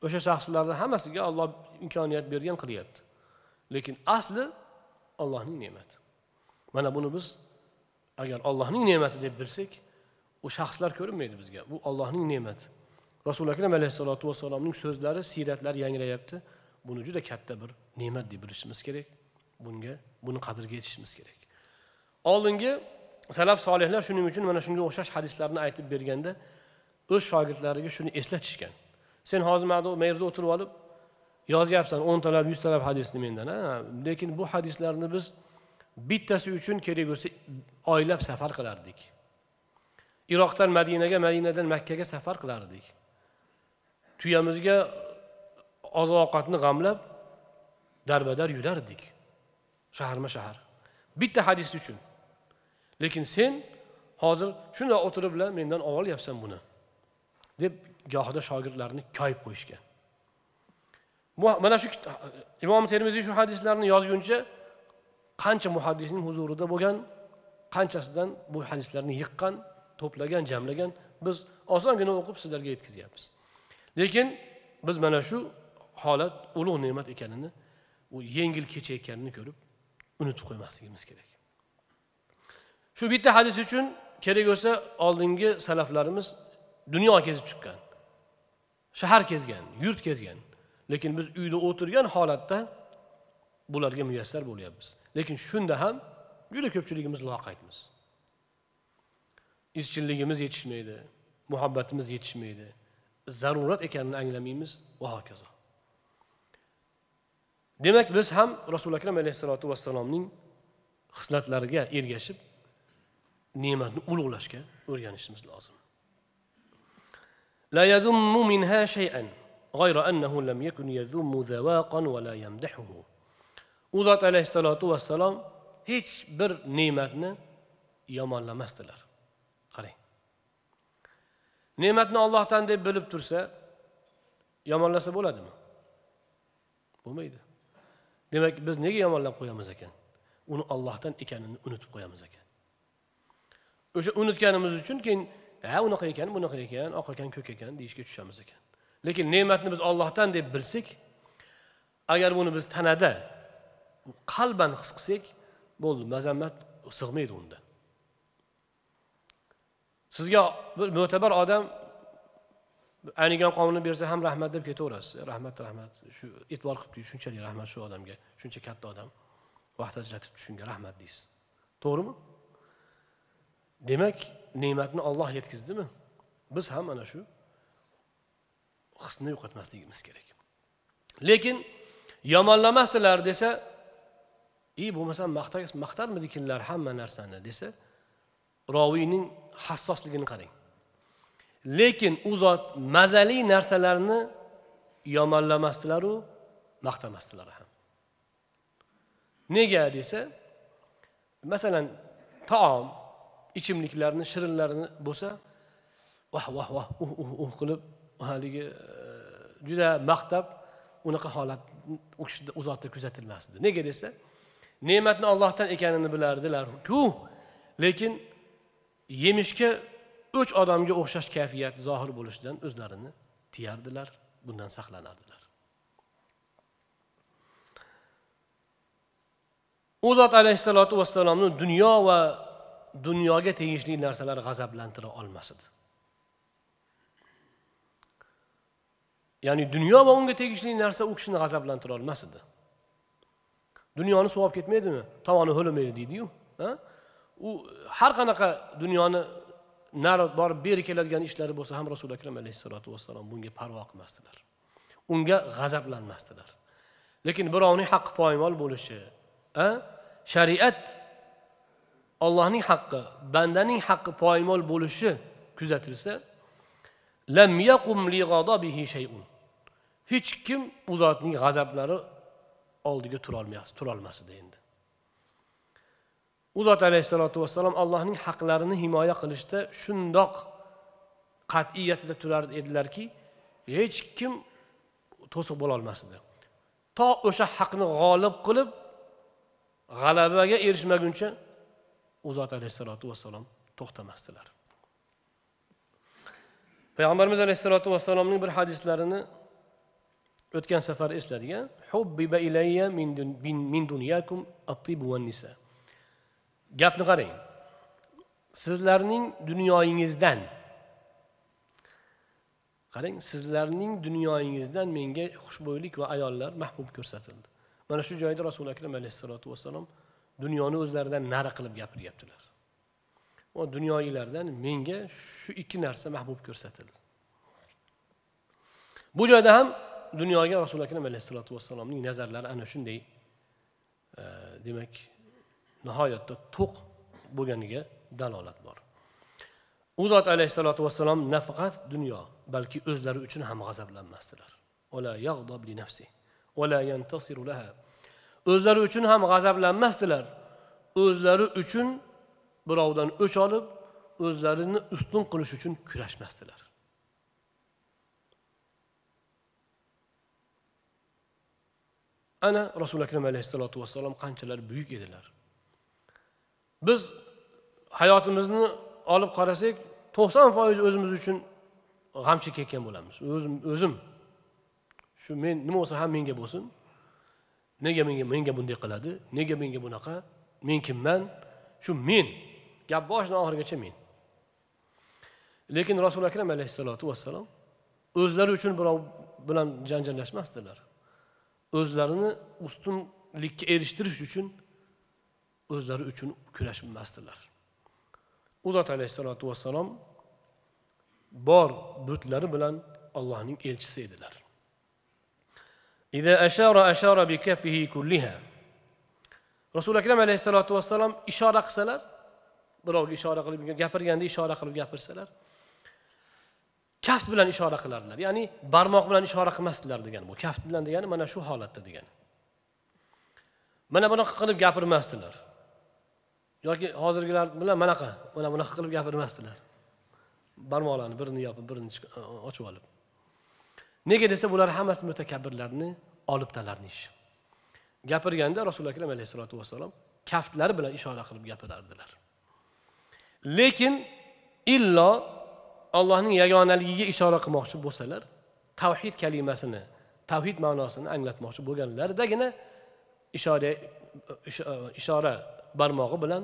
O'sha shaxslarni hammasiga olloh imkoniyat bergan qilyapti. Lekin asli ollohning ne'mati. Mana buni biz agar ollohning ne'mati deb bilsak u shaxslar ko'rinmaydi bizga. Bu ollohning ne'mati. Rasuli akram alayhissalotu vassalomning so'zlari siyratlari yangrayapti. Buni juda katta bir ne'mat deb bilishimiz kerak. Bunga buni qadriga yetishimiz kerak. Oldingi salaf solihlar shuning uchun mana shunga o'xshash hadislarni aytib berganda o'z shogirdlariga shuni eslatishgan. Sen hozir mana bu yerda o'tirib olib yozyapsan o'ntalab yuztalab hadisni mendan ha? Lekin bu hadislarni biz bittasi uchun kerak bo'lsa oylab safar qilardik. Iroqdan madinaga madinadan makkaga safar qilardik. Tuyamizga oziq ovqatni g'amlab darbadar yurardik shaharma shahar bitta hadis uchun. Lekin sen hozir shunday o'tirib bilan mendan olyapsan buni deb gohida shogirdlarni koyib qo'yishgan mana shu imom termiziy shu hadislarni yozguncha qancha muhaddisning huzurida bo'lgan qanchasidan bu hadislarni yiqqan to'plagan jamlagan biz osongina o'qib sizlarga yetkazyapmiz lekin biz mana shu holat ulug' ne'mat ekanini u yengil kechayotganini ko'rib unutib qo'ymasligimiz kerak. Shu bitta hadis uchun kerak bo'lsa oldingi salaflarimiz dunyo kezib chiqqan shahar kezgan yurt kezgan. Lekin biz uyda o'tirgan holatda bularga muyassar bo'lyapmiz. Lekin shunda ham juda ko'pchiligimiz loqaydmiz. Izchilligimiz yetishmaydi muhabbatimiz yetishmaydi. zarurat ekanini anglamaymiz va hokazo demak biz ham rasuli akram alayhissalotu vassalomning xislatlariga ergashib ne'matni ulug'lashga o'rganishimiz lozim لا يذم منها شيئا غير أنه لم يكن يذم ذواقا ولا يمدحه u zot alayhissalotu vassalom hech bir ne'matni yomonlamasdilar qarang Ne'matni ollohdan deb bilib tursa yomonlasa bo'ladimi? Bo'lmaydi. Demak biz nega yomonlab qo'yamiz ekan? Uni ollohdan ekanini unutib qo'yamiz ekan. O'sha unutganimiz uchun keyin ha unaqa ekan bunaqa ekan oq ekan ko'k ekan deyishga tushamiz ekan. Lekin ne'matni biz ollohdan deb bilsak agar buni biz tanada qalban his qilsak bo'ldi mazammat sig'maydi unda. Sizga bir mo'tabar odam aynigan qonunni bersa ham rahmat deb ketaverasiz. Rahmat rahmat. Shu e'tibor qilib shunchalik rahmat shu odamga. Shuncha katta odam vaqt ajratibdi shunga rahmat deysiz. To'g'rimi? Demak ne'matni olloh yetkazdimi? Biz ham mana shu hisni yo'qotmasligimiz kerak. Lekin yomonlamasdilar desa i bo'lmasam maqtarmidikinlar hamma narsani? desa roviyning hassosligini qarang. Lekin u zot mazali narsalarni yomonlamasdilaru maqtamasdilar ham. Nega desa masalan taom ichimliklarni shirinlarini bo'lsa vah vah vah uh uh uh qilib haligi e, juda maqtab unaqa holat u kishida u zotda kuzatilmasdi. Nega desa ne'matni ollohdan ekanini bilardilar-ku, lekin yemishga uch odamga o'xshash kayfiyat zohir bo'lishidan o'zlarini tiyardilar bundan saqlanardilar. U zot alayhissalotu vassalomni dunyo va dunyoga tegishli narsalar g'azablantira olmas edi ya'ni dunyo va unga tegishli narsa u kishini g'azablantira olmas edi dunyoni suv olib ketmaydimi? Tovoni ho'lamaydi deydiyu u har qanaqa dunyoni nari borib beri keladigan ishlari bo'lsa ham rasuli akram alayhissalotu vassalom bunga parvo qilmasdilar. Unga g'azablanmasdilar. Lekin birovning haqqi poymol bo'lishi shariat ollohning haqqi bandaning haqqi poymol bo'lishi kuzatilsa lam yaqum li shay'un. Hech kim u zotning g'azablari oldiga turolmas edi endi. U zot alayhissalotu vassalom allohning haqlarini himoya qilishda shundoq qat'iyatida turar edilarki hech kim to'siq bo'lolmas edi to o'sha haqni g'olib qilib g'alabaga erishmaguncha u zot alayhissalotu vassalom to'xtamasdilar. Payg'ambarimiz alayhissalotu vassalomning bir hadislarini o'tgan safar esladik hubbiba ilayya min dunyakum at-tib nisa gapni qarang. Sizlarning dunyoyingizdan qarang sizlarning dunyoyingizdan menga xushbo'ylik va ayollar mahbub ko'rsatildi. Mana shu joyda rasuli akram alayhissalotu vassalom dunyoni o'zlaridan nari qilib gapiryaptilar. Va dunyoyilardan menga shu ikki narsa mahbub ko'rsatildi. Bu joyda ham dunyoga rasuli akram alayhissalotu vassalomning nazarlari ana shunday. Demak nihoyatda to'q bo'lganiga dalolat bor. U zot alayhissalotu vassalom nafaqat dunyo balki o'zlari uchun ham g'azablanmasdilar. O'zlari uchun ham g'azablanmasdilar. O'zlari uchun birovdan o'ch olib o'zlarini ustun qilish uchun kurashmasdilar. Ana rasuli akram alayhissalotu vassalom qanchalar buyuk edilar. Biz hayotimizni olib qarasak to'qson foiz o'zimiz uchun g'am chekayotgan bo'lamiz. O'zim o'zim. Shu men nima bo'lsa ham menga bo'lsin. Nega menga menga bunday qiladi? Nega menga bunaqa? Men kimman? Shu men. Gap boshidan oxirigacha men. Lekin rasuli akram alayhissalotu vassalom o'zlari uchun birov bilan janjallashmasdilar. O'zlarini ustunlikka erishtirish uchun o'zlari uchun kurashmasdilar u zot alayhissalotu vassalom bor butlari bilan allohning elchisi edilar. Rasuli akram alayhissalotu vassalom ishora qilsalar birovga ishora qilib gapirganda ishora qilib gapirsalar kaft bilan ishora qilardilar. Ya'ni barmoq bilan ishora qilmasdilar degani bu kaft bilan degani mana shu holatda degani. Mana bunaqa qilib gapirmasdilar. Yoki hozirgilar bilan manaqa mana bunaqa qilib gapirmasdilar. Barmoqlarni birini yopib birini ochib olib. Nega desa bular hammasi mutakabbirlarni olibtalarni ishi. Gapirganda rasululo akram alayhissalotu vassalom kaftlari bilan ishora qilib gapirardilar. Lekin illo allohning yagonaligiga ishora qilmoqchi bo'lsalar tavhid kalimasini tavhid ma'nosini anglatmoqchi bo'lganlaridagina ishora e, e, e, ishora barmog'i bilan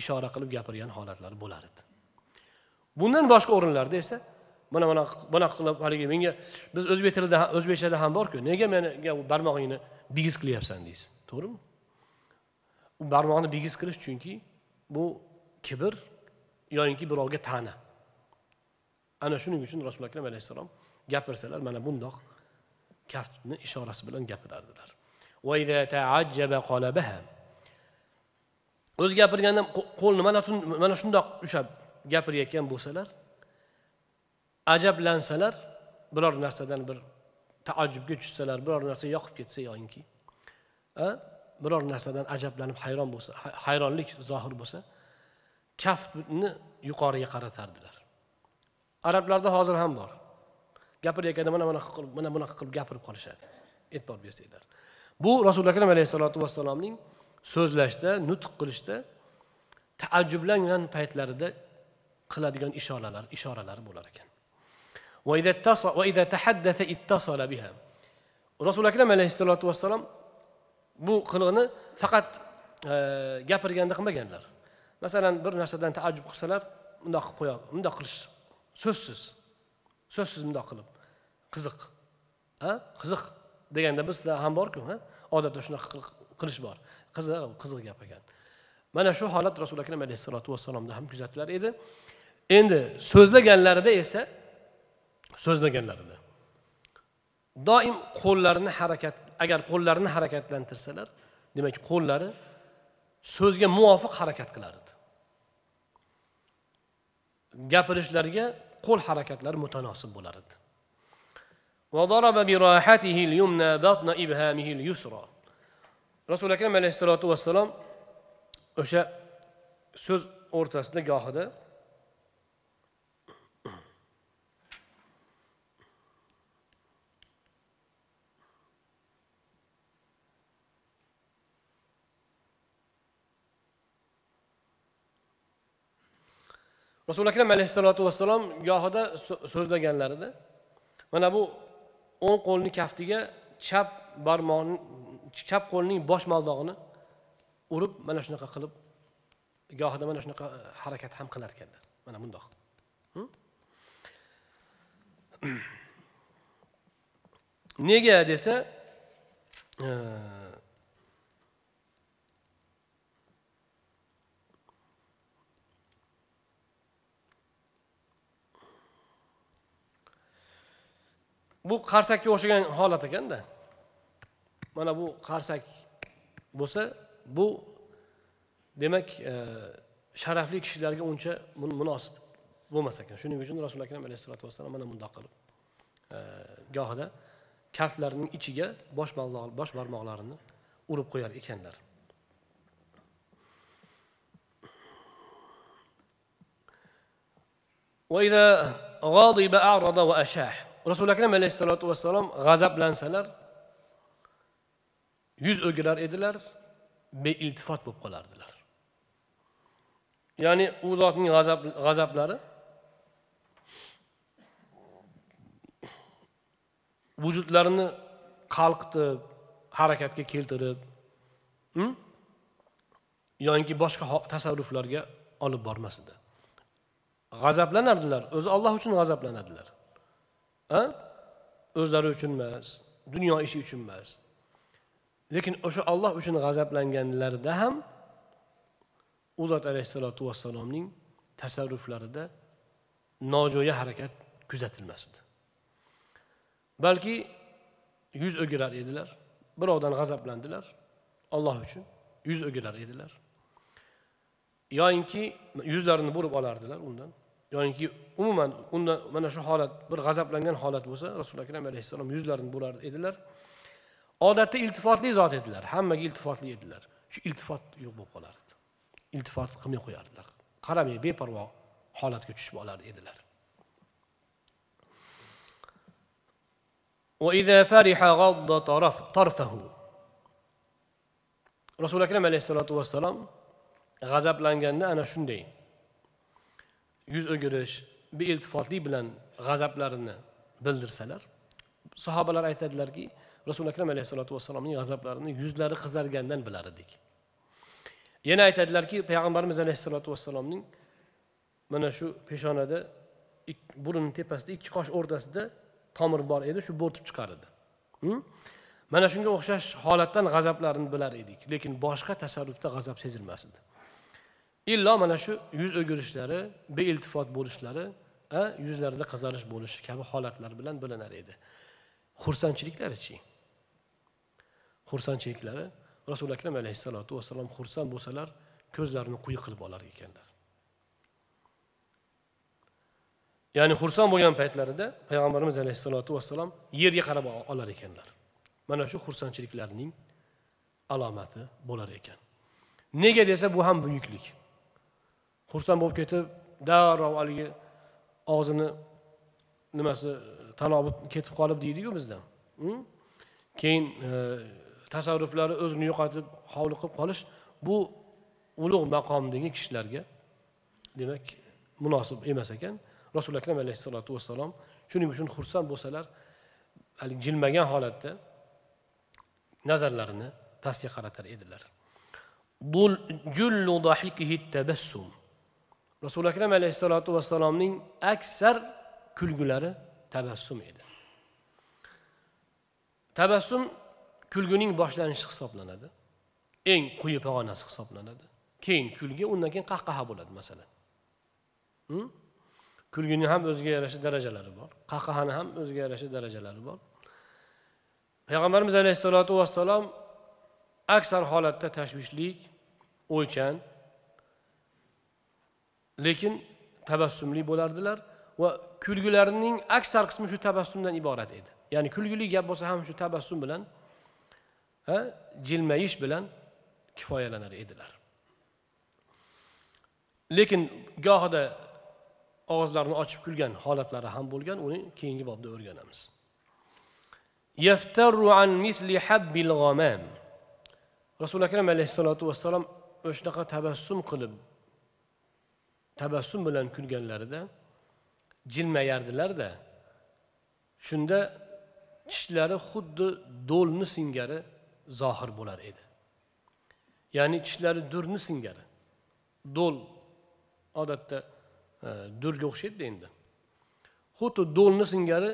ishora qilib gapirgan holatlari bo'lar edi. Bundan boshqa o'rinlarda esa mana mana bunaqa qilib haligi menga biz o'zbek tilida o'zbekchada ham borku nega menga barmog'ingni bigiz qilyapsan deysiz to'g'rimi? U barmoqni bigiz qilish chunki bu kibr yoyinki birovga ta'na. Ana shuning uchun rasuli akram alayhissalom gapirsalar mana bundoq kaftni ishorasi bilan gapirardilar o'zi gapirganda qo'lni mana mana shundoq ushlab gapirayotgan bo'lsalar ajablansalar biror narsadan bir taajjubga tushsalar biror narsa yoqib ketsa yoyinki biror narsadan ajablanib hayron bo'lsa hayronlik zohir bo'lsa kaftni yuqoriga qaratardilar. Arablarda hozir ham bor. Gapirayotganda mana bunaqa qilib mana bunaqa qilib gapirib qolishadi. E'tibor bersanglar. Bu rasuli akram alayhissalotu vassalomning so'zlashda nutq qilishda taajjublangan paytlarida qiladigan ishoralar ishoralari bo'lar ekan. Rasuli akram alayhissalotu vassalom bu qilig'ini faqat e, gapirganda qilmaganlar. Masalan bir narsadan taajjub qilsalar bundoq qilib qo'ya bundoq qilish so'zsiz so'zsiz bundoq qilib. Qiziq ha? Qiziq deganda bizda ham borku odatda shunaqa qilish bor. Qiziq qiziq gap ekan. Mana shu holat rasuli akram alayhissalotu vassalomda ham kuzatilar edi. Endi so'zlaganlarida esa so'zlaganlarida doim qo'llarini harakat agar qo'llarini harakatlantirsalar demak qo'llari so'zga muvofiq harakat qilar edi. Gapirishlariga qo'l harakatlari mutanosib bo'lar edi. Rasuli akram alayhissalotu vassalom o'sha so'z o'rtasida gohida rasuli akram alayhissalotu vassalom gohida so'zlaganlarida mana bu o'ng qo'lni kaftiga chap barmoqni chap qo'lning bosh maldog'ini urib mana shunaqa qilib gohida mana shunaqa e, harakat ham qilar ekanlar mana bundoq hm? <clears throat> nega desa e, bu qarsakka o'xshagan holat ekanda. mana bu qarsak bo'lsa bu demak e, sharafli kishilarga uncha munosib bo'lmas ekan. Shuning uchun rasuli akram alayhisalotu vassalom mana bundoq qilib e, gohida kaftlarning ichiga bosh bosh barmoqlarini urib qo'yar ekanlar. Rasuli akram alayhissalotu vassalom g'azablansalar yuz o'girar edilar beiltifot bo'lib qolardilar. Ya'ni u zotning g'azab g'azablari? Vujudlarini qalqitib harakatga keltirib hm? yoinki boshqa tasarruflarga olib bormas edi g'azablanardilar o'zi olloh uchun g'azablanadilar. O'zlari uchun emas dunyo ishi uchun emas lekin o'sha olloh uchun g'azablanganlarida ham u zot alayhissalotu vassalomning tasarruflarida nojo'ya harakat kuzatilmasdi. Balki yuz o'girar edilar birovdan g'azablandilar olloh uchun yuz o'girar edilar. Yoyinki yuzlarini burib olardilar undan. Yoyinki umuman undan mana shu holat bir g'azablangan holat bo'lsa rasuli akram alayhissalom yuzlarini burar edilar. odatda iltifotli zot edilar hammaga iltifotli edilar shu iltifot yo'q bo'lib qolardi iltifot qilmay qo'yardilar qaramay beparvo holatga tushib olar edilar وإذا فرح غض طرف طرفه rasuli akram alayhissalotu vassalom g'azablanganda ana shunday yuz o'girish beiltifotlik bilan g'azablarini bildirsalar sahobalar aytadilarki rasuli akram alayhissalotu vassalomning g'azablarini yuzlari qizargandan bilar edik. Yana aytadilarki payg'ambarimiz alayhissalotu vassalomning mana shu peshonada ik- burunni tepasida ikki qosh o'rtasida tomir bor edi shu bo'rtib chiqar edi. Hm? Mana shunga o'xshash holatdan g'azablarini bilar edik lekin boshqa tasarrufda g'azab sezilmas edi. Illo mana shu yuz o'girishlari beiltifot bo'lishlari yuzlarida qizarish bo'lishi kabi holatlar bilan bilinar edi. Xursandchiliklarichi xursandchiliklari rasuli akram alayhissalotu vassalom xursand bo'lsalar ko'zlarini quyi qilib olar ekanlar. Ya'ni xursand bo'lgan paytlarida payg'ambarimiz alayhissalotu vassalom yerga qarab olar ekanlar. Mana shu xursandchiliklarning alomati bo'lar ekan. Nega desa bu ham buyuklik. Xursand bo'lib ketib darrov haligi og'zini nimasi tanobi ketib qolib deydiku bizda hm? keyin e, tasarruflari o'zini yo'qotib hovli qilib qolish bu ulug' maqomdagi kishilarga demak munosib emas ekan. Rasuli akram alayhissalotu vassalom shuning uchun xursand bo'lsalar haligi jilmagan holatda nazarlarini pastga qaratar edilar. Tabassum. Rasuli akram alayhissalotu vassalomning aksar kulgulari tabassum edi. Tabassum kulguning boshlanishi hisoblanadi. Eng quyi pog'onasi hisoblanadi. Keyin kulgi undan keyin qahqaha bo'ladi masalan. Hm? kulgini ham o'ziga yarasha darajalari bor. Qahqahani ham o'ziga yarasha darajalari bor. Payg'ambarimiz alayhissalotu vassalom aksar holatda tashvishlik o'ychan lekin tabassumli bo'lardilar va kulgilarining aksar qismi shu tabassumdan iborat edi. Ya'ni kulgili gap bo'lsa ham shu tabassum bilan jilmayish bilan kifoyalanar edilar. Lekin gohida og'izlarini ochib kulgan holatlari ham bo'lgan uni keyingi bobda o'rganamiz. Yaftaru an misli habbil g'amam rasuli akram alayhissalotu vassalom o'shanaqa tabassum qilib tabassum bilan kulganlarida jilmayardilarda shunda tishlari xuddi do'lni singari zohir bo'lar edi. Ya'ni tishlari durni singari. Do'l odatda e, durga o'xshaydi endi. Xuddi do'lni singari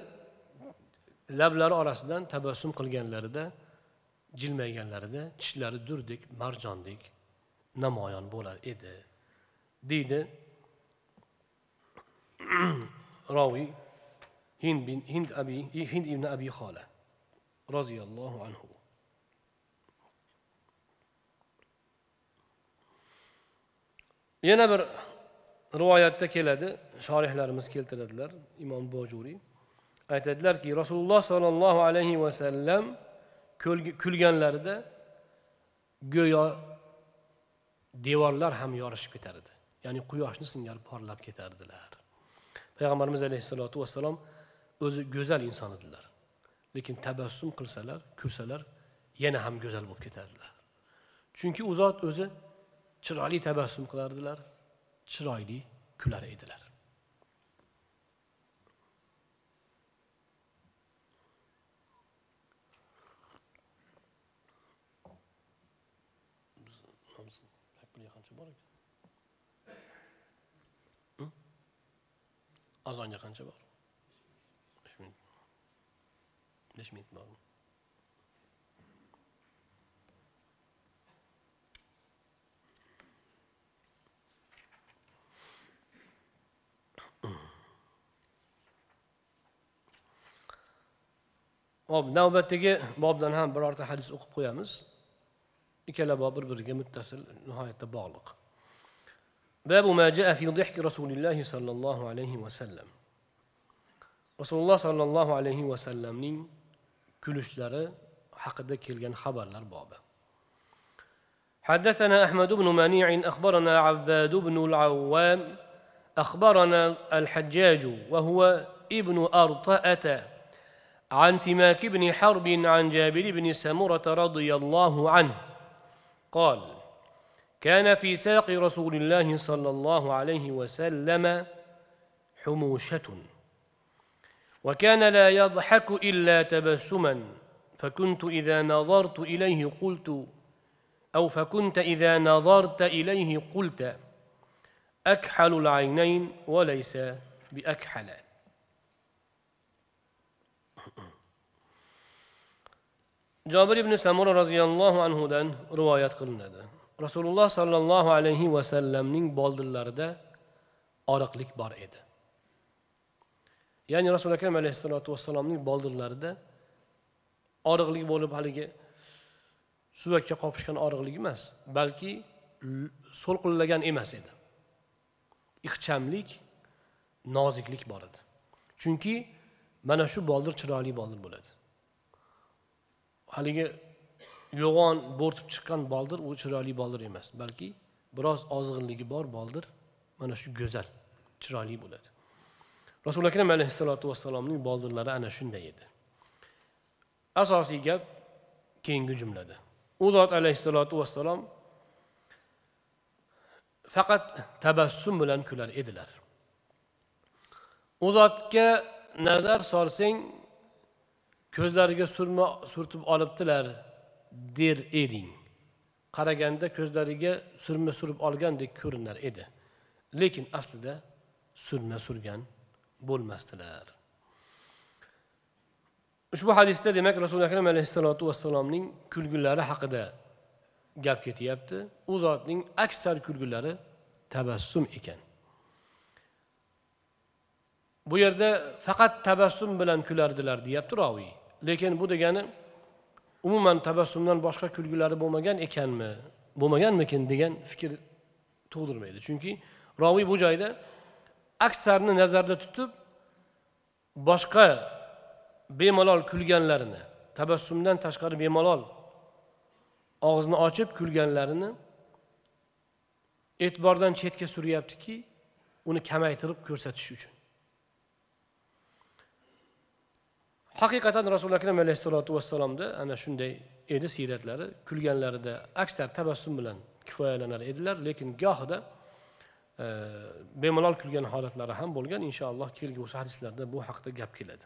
lablari orasidan tabassum qilganlarida jilmayganlarida tishlari durdek marjondek namoyon bo'lar edi deydi <clears throat> roviy hind bin hind abi hind ibn abi xola roziyallohu anhu. Yana bir rivoyatda keladi. Shorihlarimiz keltiradilar. Imom bojuriy aytadilarki rasululloh sollallohu alayhi vasallam kulganlarida go'yo devorlar ham yorishib ketar edi. Ya'ni quyoshni singari porlab ketardilar. Payg'ambarimiz alayhissalotu vassalom o'zi go'zal inson edilar. Lekin tabassum qilsalar kulsalar yana ham go'zal bo'lib ketardilar. Chunki u zot o'zi chiroyli tabassum qilardilar chiroyli kular edilar. Azonga qancha bor? Besh minut. Besh minut bormi? hop navbatdagi bobdan ham birorta hadis o'qib qo'yamiz ikkala bob bir biriga muttasil nihoyatda bog'liq babu ma jaa fi dihki rasulillahi sollallohu alayhi vasallam rasululloh sollallohu alayhi vasallamning kulishlari haqida kelgan xabarlar bobi حدثنا أحمد بن منيع أخبرنا عباد بن العوام أخبرنا الحجاج وهو ابن أرطأة عن سماك بن حرب عن جابر بن سمرة رضي الله عنه. قال كان في ساق رسول الله صلى الله عليه وسلم حموشة وكان لا يضحك إلا تبسما فكنت إذا نظرت إليه قلت أو فكنت إذا نظرت إليه قلت أكحل العينين وليس بأكحل jobir ibn samura roziyallohu anhudan rivoyat qilinadi. Rasululloh sollallohu alayhi vasallamning boldinlarida oriqlik bor edi. Ya'ni rasuli akram alayhissalotu vassalomning boldinlarida oriqlik bo'lib haligi suvakka qopishgan oriqlik emas balki so'lqillagan emas edi. Ixchamlik noziklik bor edi. Chunki mana shu boldir chiroyli boldir bo'ladi. Haligi yo'g'on bo'rtib chiqqan boldir u chiroyli boldir emas balki biroz ozg'inligi bor boldir mana shu go'zal chiroyli bo'ladi. Rasuli akram alayhissalotu vassalomning boldirlari ana shunday edi. Asosiy gap keyingi jumlada. U zot alayhissalotu vassalom faqat tabassum bilan kular edilar. U zotga nazar solsang ko'zlariga surma surtib olibdilar der eding. Qaraganda ko'zlariga surma surib olgandek ko'rinar edi. Lekin aslida surma surgan bo'lmasdilar. Ushbu hadisda demak rasuli akram alayhissalotu vassalomning kulgilari haqida gap ketyapti. U zotning aksar kulgilari tabassum ekan. Bu yerda faqat tabassum bilan kulardilar deyapti roviy lekin bu degani umuman tabassumdan boshqa kulgilari bo'lmagan ekanmi bo'lmaganmikin degan fikr tug'dirmaydi. Chunki roviy bu joyda aksarni nazarda tutib boshqa bemalol kulganlarini tabassumdan tashqari bemalol og'izni ochib kulganlarini e'tibordan chetga suryaptiki uni kamaytirib ko'rsatish uchun. Haqiqatan rasuli akram alayhissalotu vassalomda ana shunday edi siyratlari. Kulganlarida aksar tabassum bilan kifoyalanar edilar lekin gohida e, bemalol kulgan holatlari ham bo'lgan. Inshaalloh kelgusi hadislarda bu haqida gap keladi.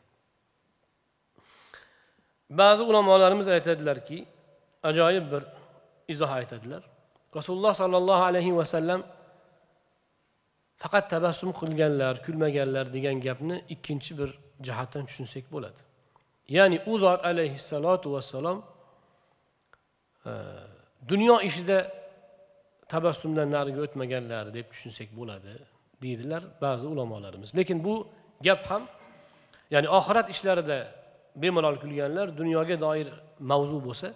Ba'zi ulamolarimiz aytadilarki ajoyib bir izoh aytadilar. Rasululloh sollallohu alayhi vasallam faqat tabassum qilganlar kulmaganlar degan gapni ikkinchi bir jihatdan tushunsak bo'ladi. Ya'ni u zot alayhissalotu vassalom e, dunyo ishida tabassumdan nariga o'tmaganlar deb tushunsak bo'ladi deydilar ba'zi ulamolarimiz lekin bu gap ham ya'ni oxirat ishlarida bemalol kulganlar dunyoga doir mavzu bo'lsa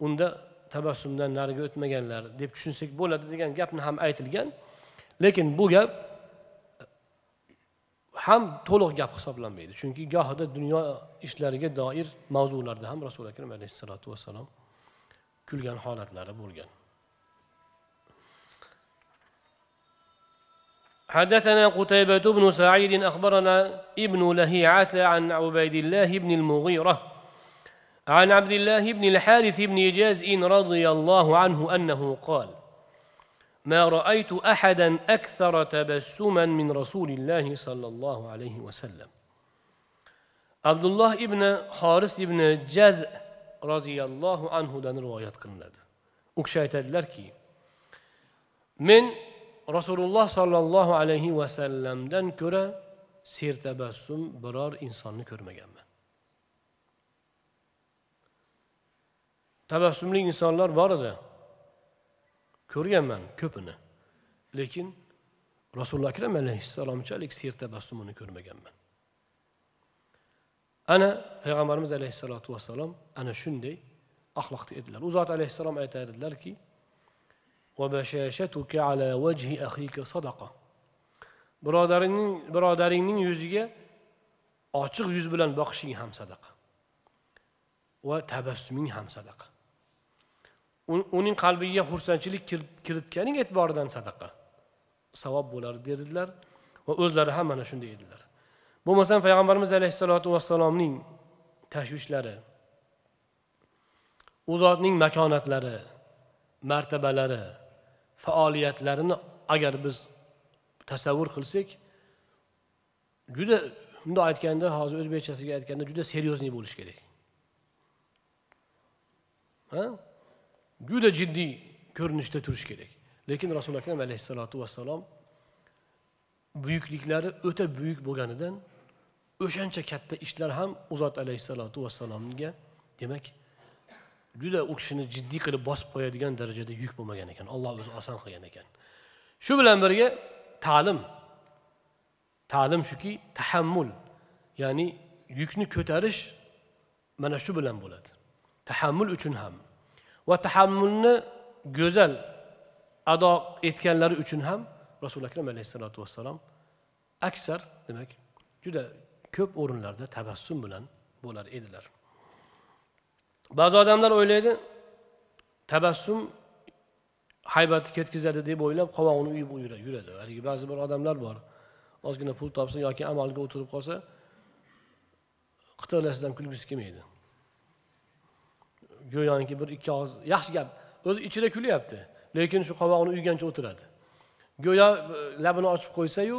unda tabassumdan nariga o'tmaganlar deb tushunsak bo'ladi degan gapni ham aytilgan. Lekin bu gap ham to'liq gap hisoblanmaydi chunki gohida dunyo ishlariga doir mavzularda ham rasuli akram alayhissalotu vassalom kulgan holatlari bo'lgan حدثنا قتيبة بن سعيد أخبرنا ابن لهيعة عن عبيد الله بن المغيرة عن عبد الله بن الحارث بن جازء رضي الله عنه أنه قال ما رأيت أحدا أكثر تبسما من رسول الله صلى الله عليه وسلم عبد الله بن حارث بن جزء رضي الله عنه دان رواية قلناد وكشايت الدركي من rasululloh sollallohu alayhi vasallamdan ko'ra sertabassum biror insonni ko'rmaganman tabassumli insonlar bor edi ko'rganman ko'pini. Lekin rasululloh akram alayhissalomchalik ser tabassumini ko'rmaganman. Ana payg'ambarimiz alayhissalotu vassalom ana shunday axloqda edilar. U zot alayhissalom aytadilarki birodaringning birodaringning yuziga ochiq yuz bilan boqishing ham sadaqa. Va tabassuming ham sadaqa. Uning qalbiga xursandchilik kiritganing e'tiboridan sadaqa. Savob bo'lar dedilar va o'zlari ham mana shunday edilar. Bo'lmasam payg'ambarimiz alayhissalotu vassalomning tashvishlari u zotning makonatlari martabalari faoliyatlarini agar biz tasavvur qilsak juda bundoq aytganda hozir o'zbekchasiga aytganda juda серьезный bo'lish kerak. Ha? Juda jiddiy ko'rinishda turish kerak. Lekin rasuli akram alayhissalotu vassalom buyukliklari o'ta buyuk bo'lganidan o'shancha katta ishlar ham u zot alayhissalotu vassalomga demak juda u kishini jiddiy qilib bosib qo'yadigan darajada yuk bo'lmagan ekan. Olloh o'zi oson qilgan ekan. Shu bilan birga ta'lim. Ta'lim shuki tahammul ya'ni yukni ko'tarish mana shu bilan bo'ladi. Tahammul uchun ham va tahammulni go'zal ado etganlari uchun ham rasuli akram alayhissalotu vassalom aksar demak juda ko'p o'rinlarda tabassum bilan bo'lar edilar. Ba'zi odamlar o'ylaydi tabassum haybatni ketkazadi deb o'ylab qovog'ini uyib yuradi. Haligi ba'zi bir odamlar bor ozgina pul topsa yoki amalga o'tirib qolsa qitirlashdan kulgisi kelmaydi. Go'yoki bir ikki og'iz yaxshi gap. O'zi ichida kulyapti lekin shu qovog'ini uygancha o'tiradi. Go'yo e, labini ochib qo'ysayu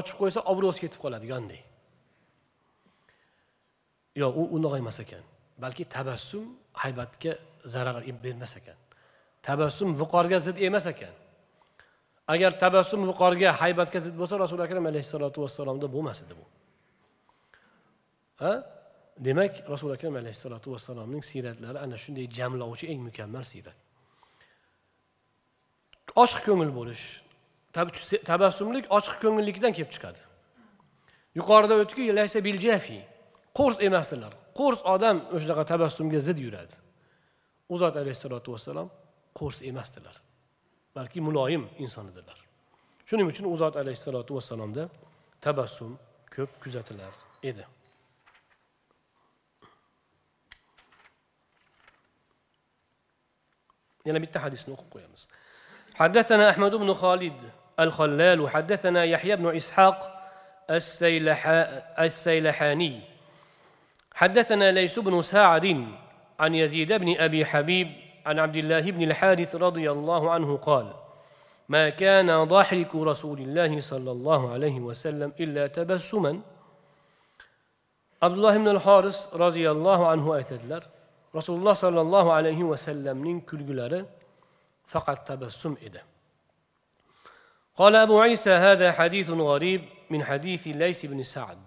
ochib qo'ysa obro'si ketib qoladi yo'q u unaqa emas ekan balki tabassum haybatga zarar bermas ekan. Tabassum viqorga zid emas ekan. Agar tabassum viqorga haybatga zid bo'lsa rasuli akram alayhissalotu vassalomda bo'lmas edi bu. Ha? Demak rasuli akram alayhissalotu vassalomning siyratlari ana shunday jamlovchi eng mukammal siyrat. Ochiq ko'ngil bo'lish tabassumlik ochiq ko'ngillikdan kelib chiqadi. Yuqorida o'tdiki laysa biljafi qo'rs emasdilar. Qo'rs odam o'shanaqa tabassumga zid yuradi. U zot alayhissalotu vassalom qo'rs emasdilar. Balki muloyim inson edilar shuning uchun u zot alayhissalotu vassalomda tabassum ko'p kuzatilar edi. Hadisni o'qib qo'yamiz حدثنا أحمد بن خالد الخلال وحدثنا يحيى بن إسحاق السيلحاني. حدثنا ليس بن ساعد عن يزيد بن أبي حبيب عن عبد الله بن الحارث رضي الله عنه قال ما كان ضحك رسول الله صلى الله عليه وسلم إلا تبسما. عبد الله بن الحارث رضي الله عنه aytadilar rasululloh sollallohu alayhi vasallamning kulgulari faqat tabassum edi قال أبو عيسى هذا حديث غريب من حديث ليس بن سعد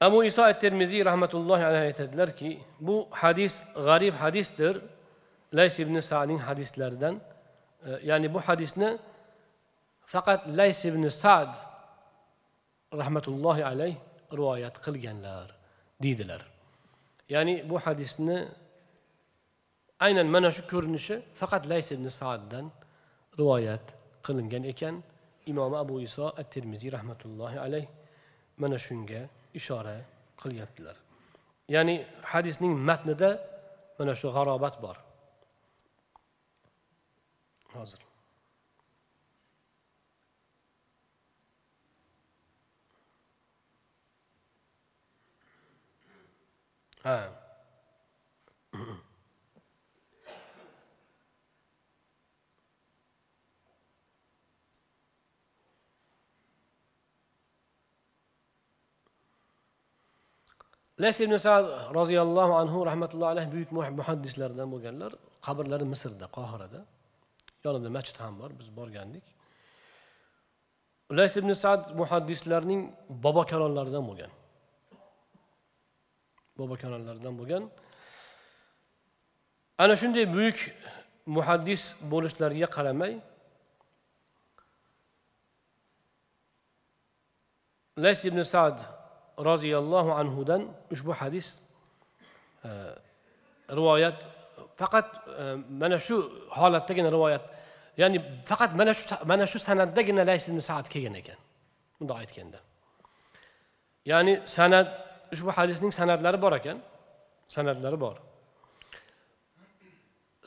abu iso at termiziy rahmatullohi alayhi aytadilarki bu hadis g'arib hadisdir lays ibn saning hadislaridan e, ya'ni bu hadisni faqat lays ibn sad rahmatullohi alayh rivoyat qilganlar deydilar. Ya'ni bu hadisni aynan mana shu ko'rinishi faqat lays ibn saaddan rivoyat qilingan ekan. Imomi abu iso at termiziy rahmatullohi alayh mana shunga ishora qilyaptilar. Ya'ni hadisning matnida mana shu g'arobat bor. Hozir. Ha lays ibn sad roziyallohu anhu rahmatullohi alayhi buyuk muhaddislardan bo'lganlar. Qabrlari misrda qohirada. Yonida masjid ham bor biz borgandik. Lays ibn sad muhaddislarning bobo kalonlaridan bo'lgan. Bobokalonlaridan bo'lgan. Ana shunday buyuk muhaddis bo'lishlariga qaramay lays ibn sad roziyallohu anhudan ushbu hadis e, rivoyat faqat e, mana shu holatdagina rivoyat ya'ni faqat mana shu mana shu sanaddagina lays ibn saad kelgan ekan. Bundoq aytganda. Ya'ni sanad ushbu hadisning san'atlari bor ekan. San'atlari bor.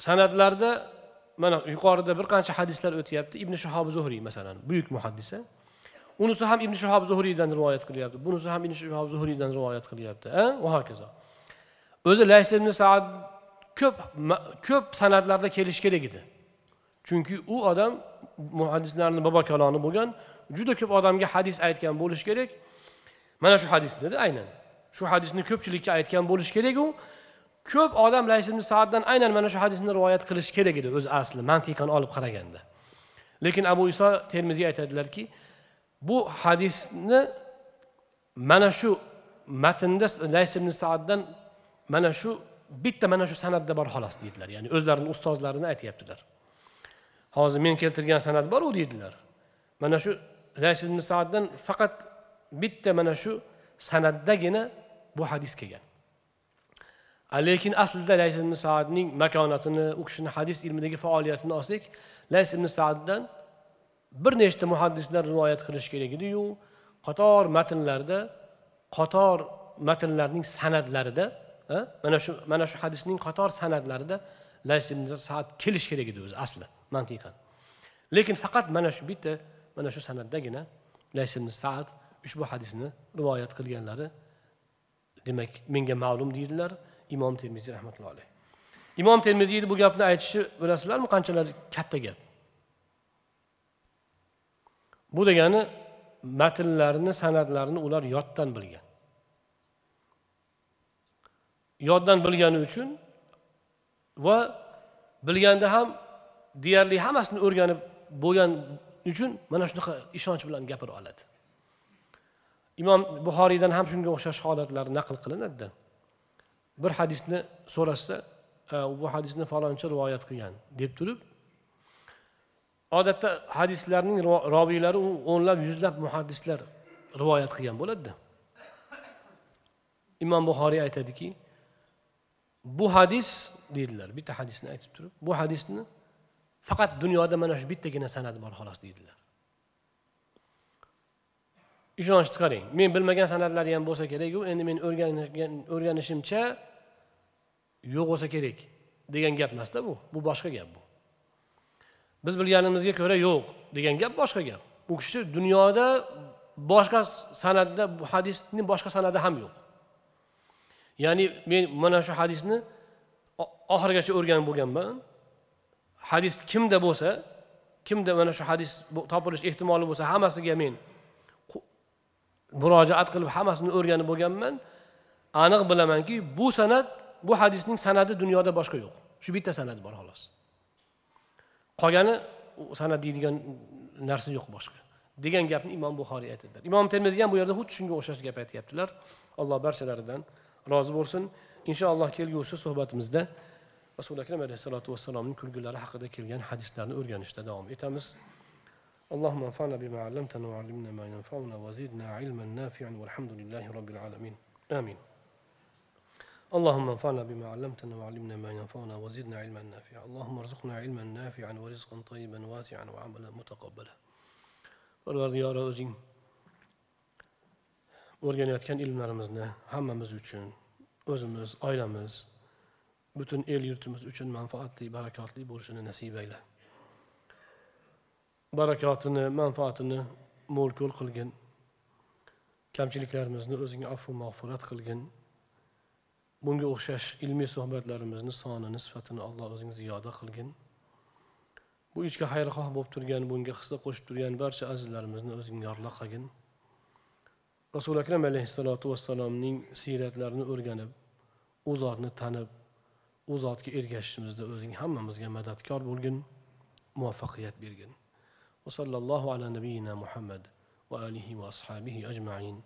San'atlarda mana yuqorida bir qancha hadislar o'tyapti. Ibn shahob zuhriy masalan buyuk muhaddisa unisi ham ibn shahob zuhriydan rivoyat qilyapti. Bunisi ham ibn shahob zuhriydan rivoyat qilyapti va hokazo. O'zi lays ibn saad ko'p ko'p san'atlarda kelishi kerak edi. Chunki u odam muhaddislarni bobo kaloni bo'lgan juda ko'p odamga hadis aytgan bo'lishi kerak. Mana shu hadisnida aynan. Shu hadisni ko'pchilikka aytgan bo'lishi kerak u ko'p odam lays ibn saaddan aynan mana shu hadisni rivoyat qilish kerak edi o'z asli mantiqan olib qaraganda. Lekin abu iso termiziy aytadilarki bu hadisni mana shu matnda lays ibn saaddan mana shu bitta mana shu san'atda bor xolos deydilar. Ya'ni o'zlarini ustozlarini aytyaptilar. Hozir men keltirgan san'at bor u deydilar. Mana shu lays ibn saaddan faqat bitta mana shu san'atdagina bu hadis kelgan. Lekin aslida lays ibn saadning makonatini u kishini hadis ilmidagi faoliyatini olsak lays ibn saaddan bir nechta muhaddislar rivoyat qilish kerak ediyu. Qator matnlarda qator matnlarning san'atlarida mana shu mana shu hadisning qator san'atlarida lays ibn saad kelish kerak edi o'zi asli mantiqan. Lekin faqat mana shu bitta mana shu san'atdagina lays ibn saad ushbu hadisni rivoyat qilganlari demak menga ma'lum deydilar. Imom termiziy rahmatullohi alayh. Imom termiziyni bu gapni aytishi bilasizlarmi? Qanchalar katta gap? Bu degani matnlarni san'atlarini ular yoddan bilgan. Yoddan bilgani uchun va bilganda ham deyarli hammasini o'rganib bo'lgan uchun mana shunaqa ishonch bilan gapira oladi. Imom buxoriydan ham shunga o'xshash holatlar naql qilinadida bir hadisni so'rashsa e, bu hadisni falonchi rivoyat qilgan deb turib odatda hadislarning roviylari u o'nlab yuzlab muhaddislar rivoyat qilgan bo'ladida imom buxoriy aytadiki bu hadis deydilar bitta hadisni aytib turib bu hadisni faqat dunyoda mana shu bittagina san'at bor xolos deydilar. Ishonchni qarang men bilmagan san'atlari ham bo'lsa keraku endi men o'rganishimcha yo'q bo'lsa kerak degan gap emasda bu. Bu boshqa gap bu. Biz bilganimizga ko'ra yo'q degan gap boshqa gap. U kishi dunyoda boshqa san'atda bu hadisni boshqa san'ati ham yo'q. Ya'ni men mana shu hadisni oxirigacha o'rganib bo'lganman. Hadis kimda bo'lsa kimda mana shu hadis topilish ehtimoli bo'lsa hammasiga men murojaat qilib hammasini o'rganib bo'lganman. Aniq bilamanki bu san'at bu hadisning san'ati dunyoda boshqa yo'q. Shu bitta san'at bor xolos. Qolgani san'at deydigan narsa yo'q boshqa. Degan gapni imom buxoriy aytadilar. Imom termiziy ham bu yerda xuddi shunga o'xshash gap aytyaptilar. Alloh barchalaridan rozi bo'lsin. Inshaalloh kelgusi suhbatimizda rasuli akram alayhissalotu vassalomning kulgilari haqida kelgan hadislarni o'rganishda davom etamiz. اللهم انفعنا بما علمتنا وعلمنا ما ينفعنا وزدنا علما نافعا والحمد لله رب العالمين. آمين. اللهم انفعنا بما علمتنا وعلمنا ما ينفعنا وزدنا علما نافعا. اللهم ارزقنا علما نافعا ورزقا طيبا واسعا وعملا متقبلا. Parvardigori o'zing o'rganayotgan ilmlarimizni hammamiz uchun o'zimiz oilamiz butun el yurtimiz uchun manfaatli barakotli bo'lishini nasib ayla barakotini manfaatini mo'l ko'l qilgin. Kamchiliklarimizni o'zing afu mag'firat qilgin. Bunga o'xshash ilmiy suhbatlarimizni sonini sifatini alloh o'zing ziyoda qilgin. Bu ishga xayrixoh bo'lib turgan bunga hissa qo'shib turgan barcha azizlarimizni o'zing yorla qilgin. Rasuli akram alayhissalotu vassalomning siyratlarini o'rganib u zotni tanib u zotga ergashishimizda o'zing hammamizga madadkor bo'lgin muvaffaqiyat bergin. وصلى الله على نبينا محمد وآله وأصحابه أجمعين.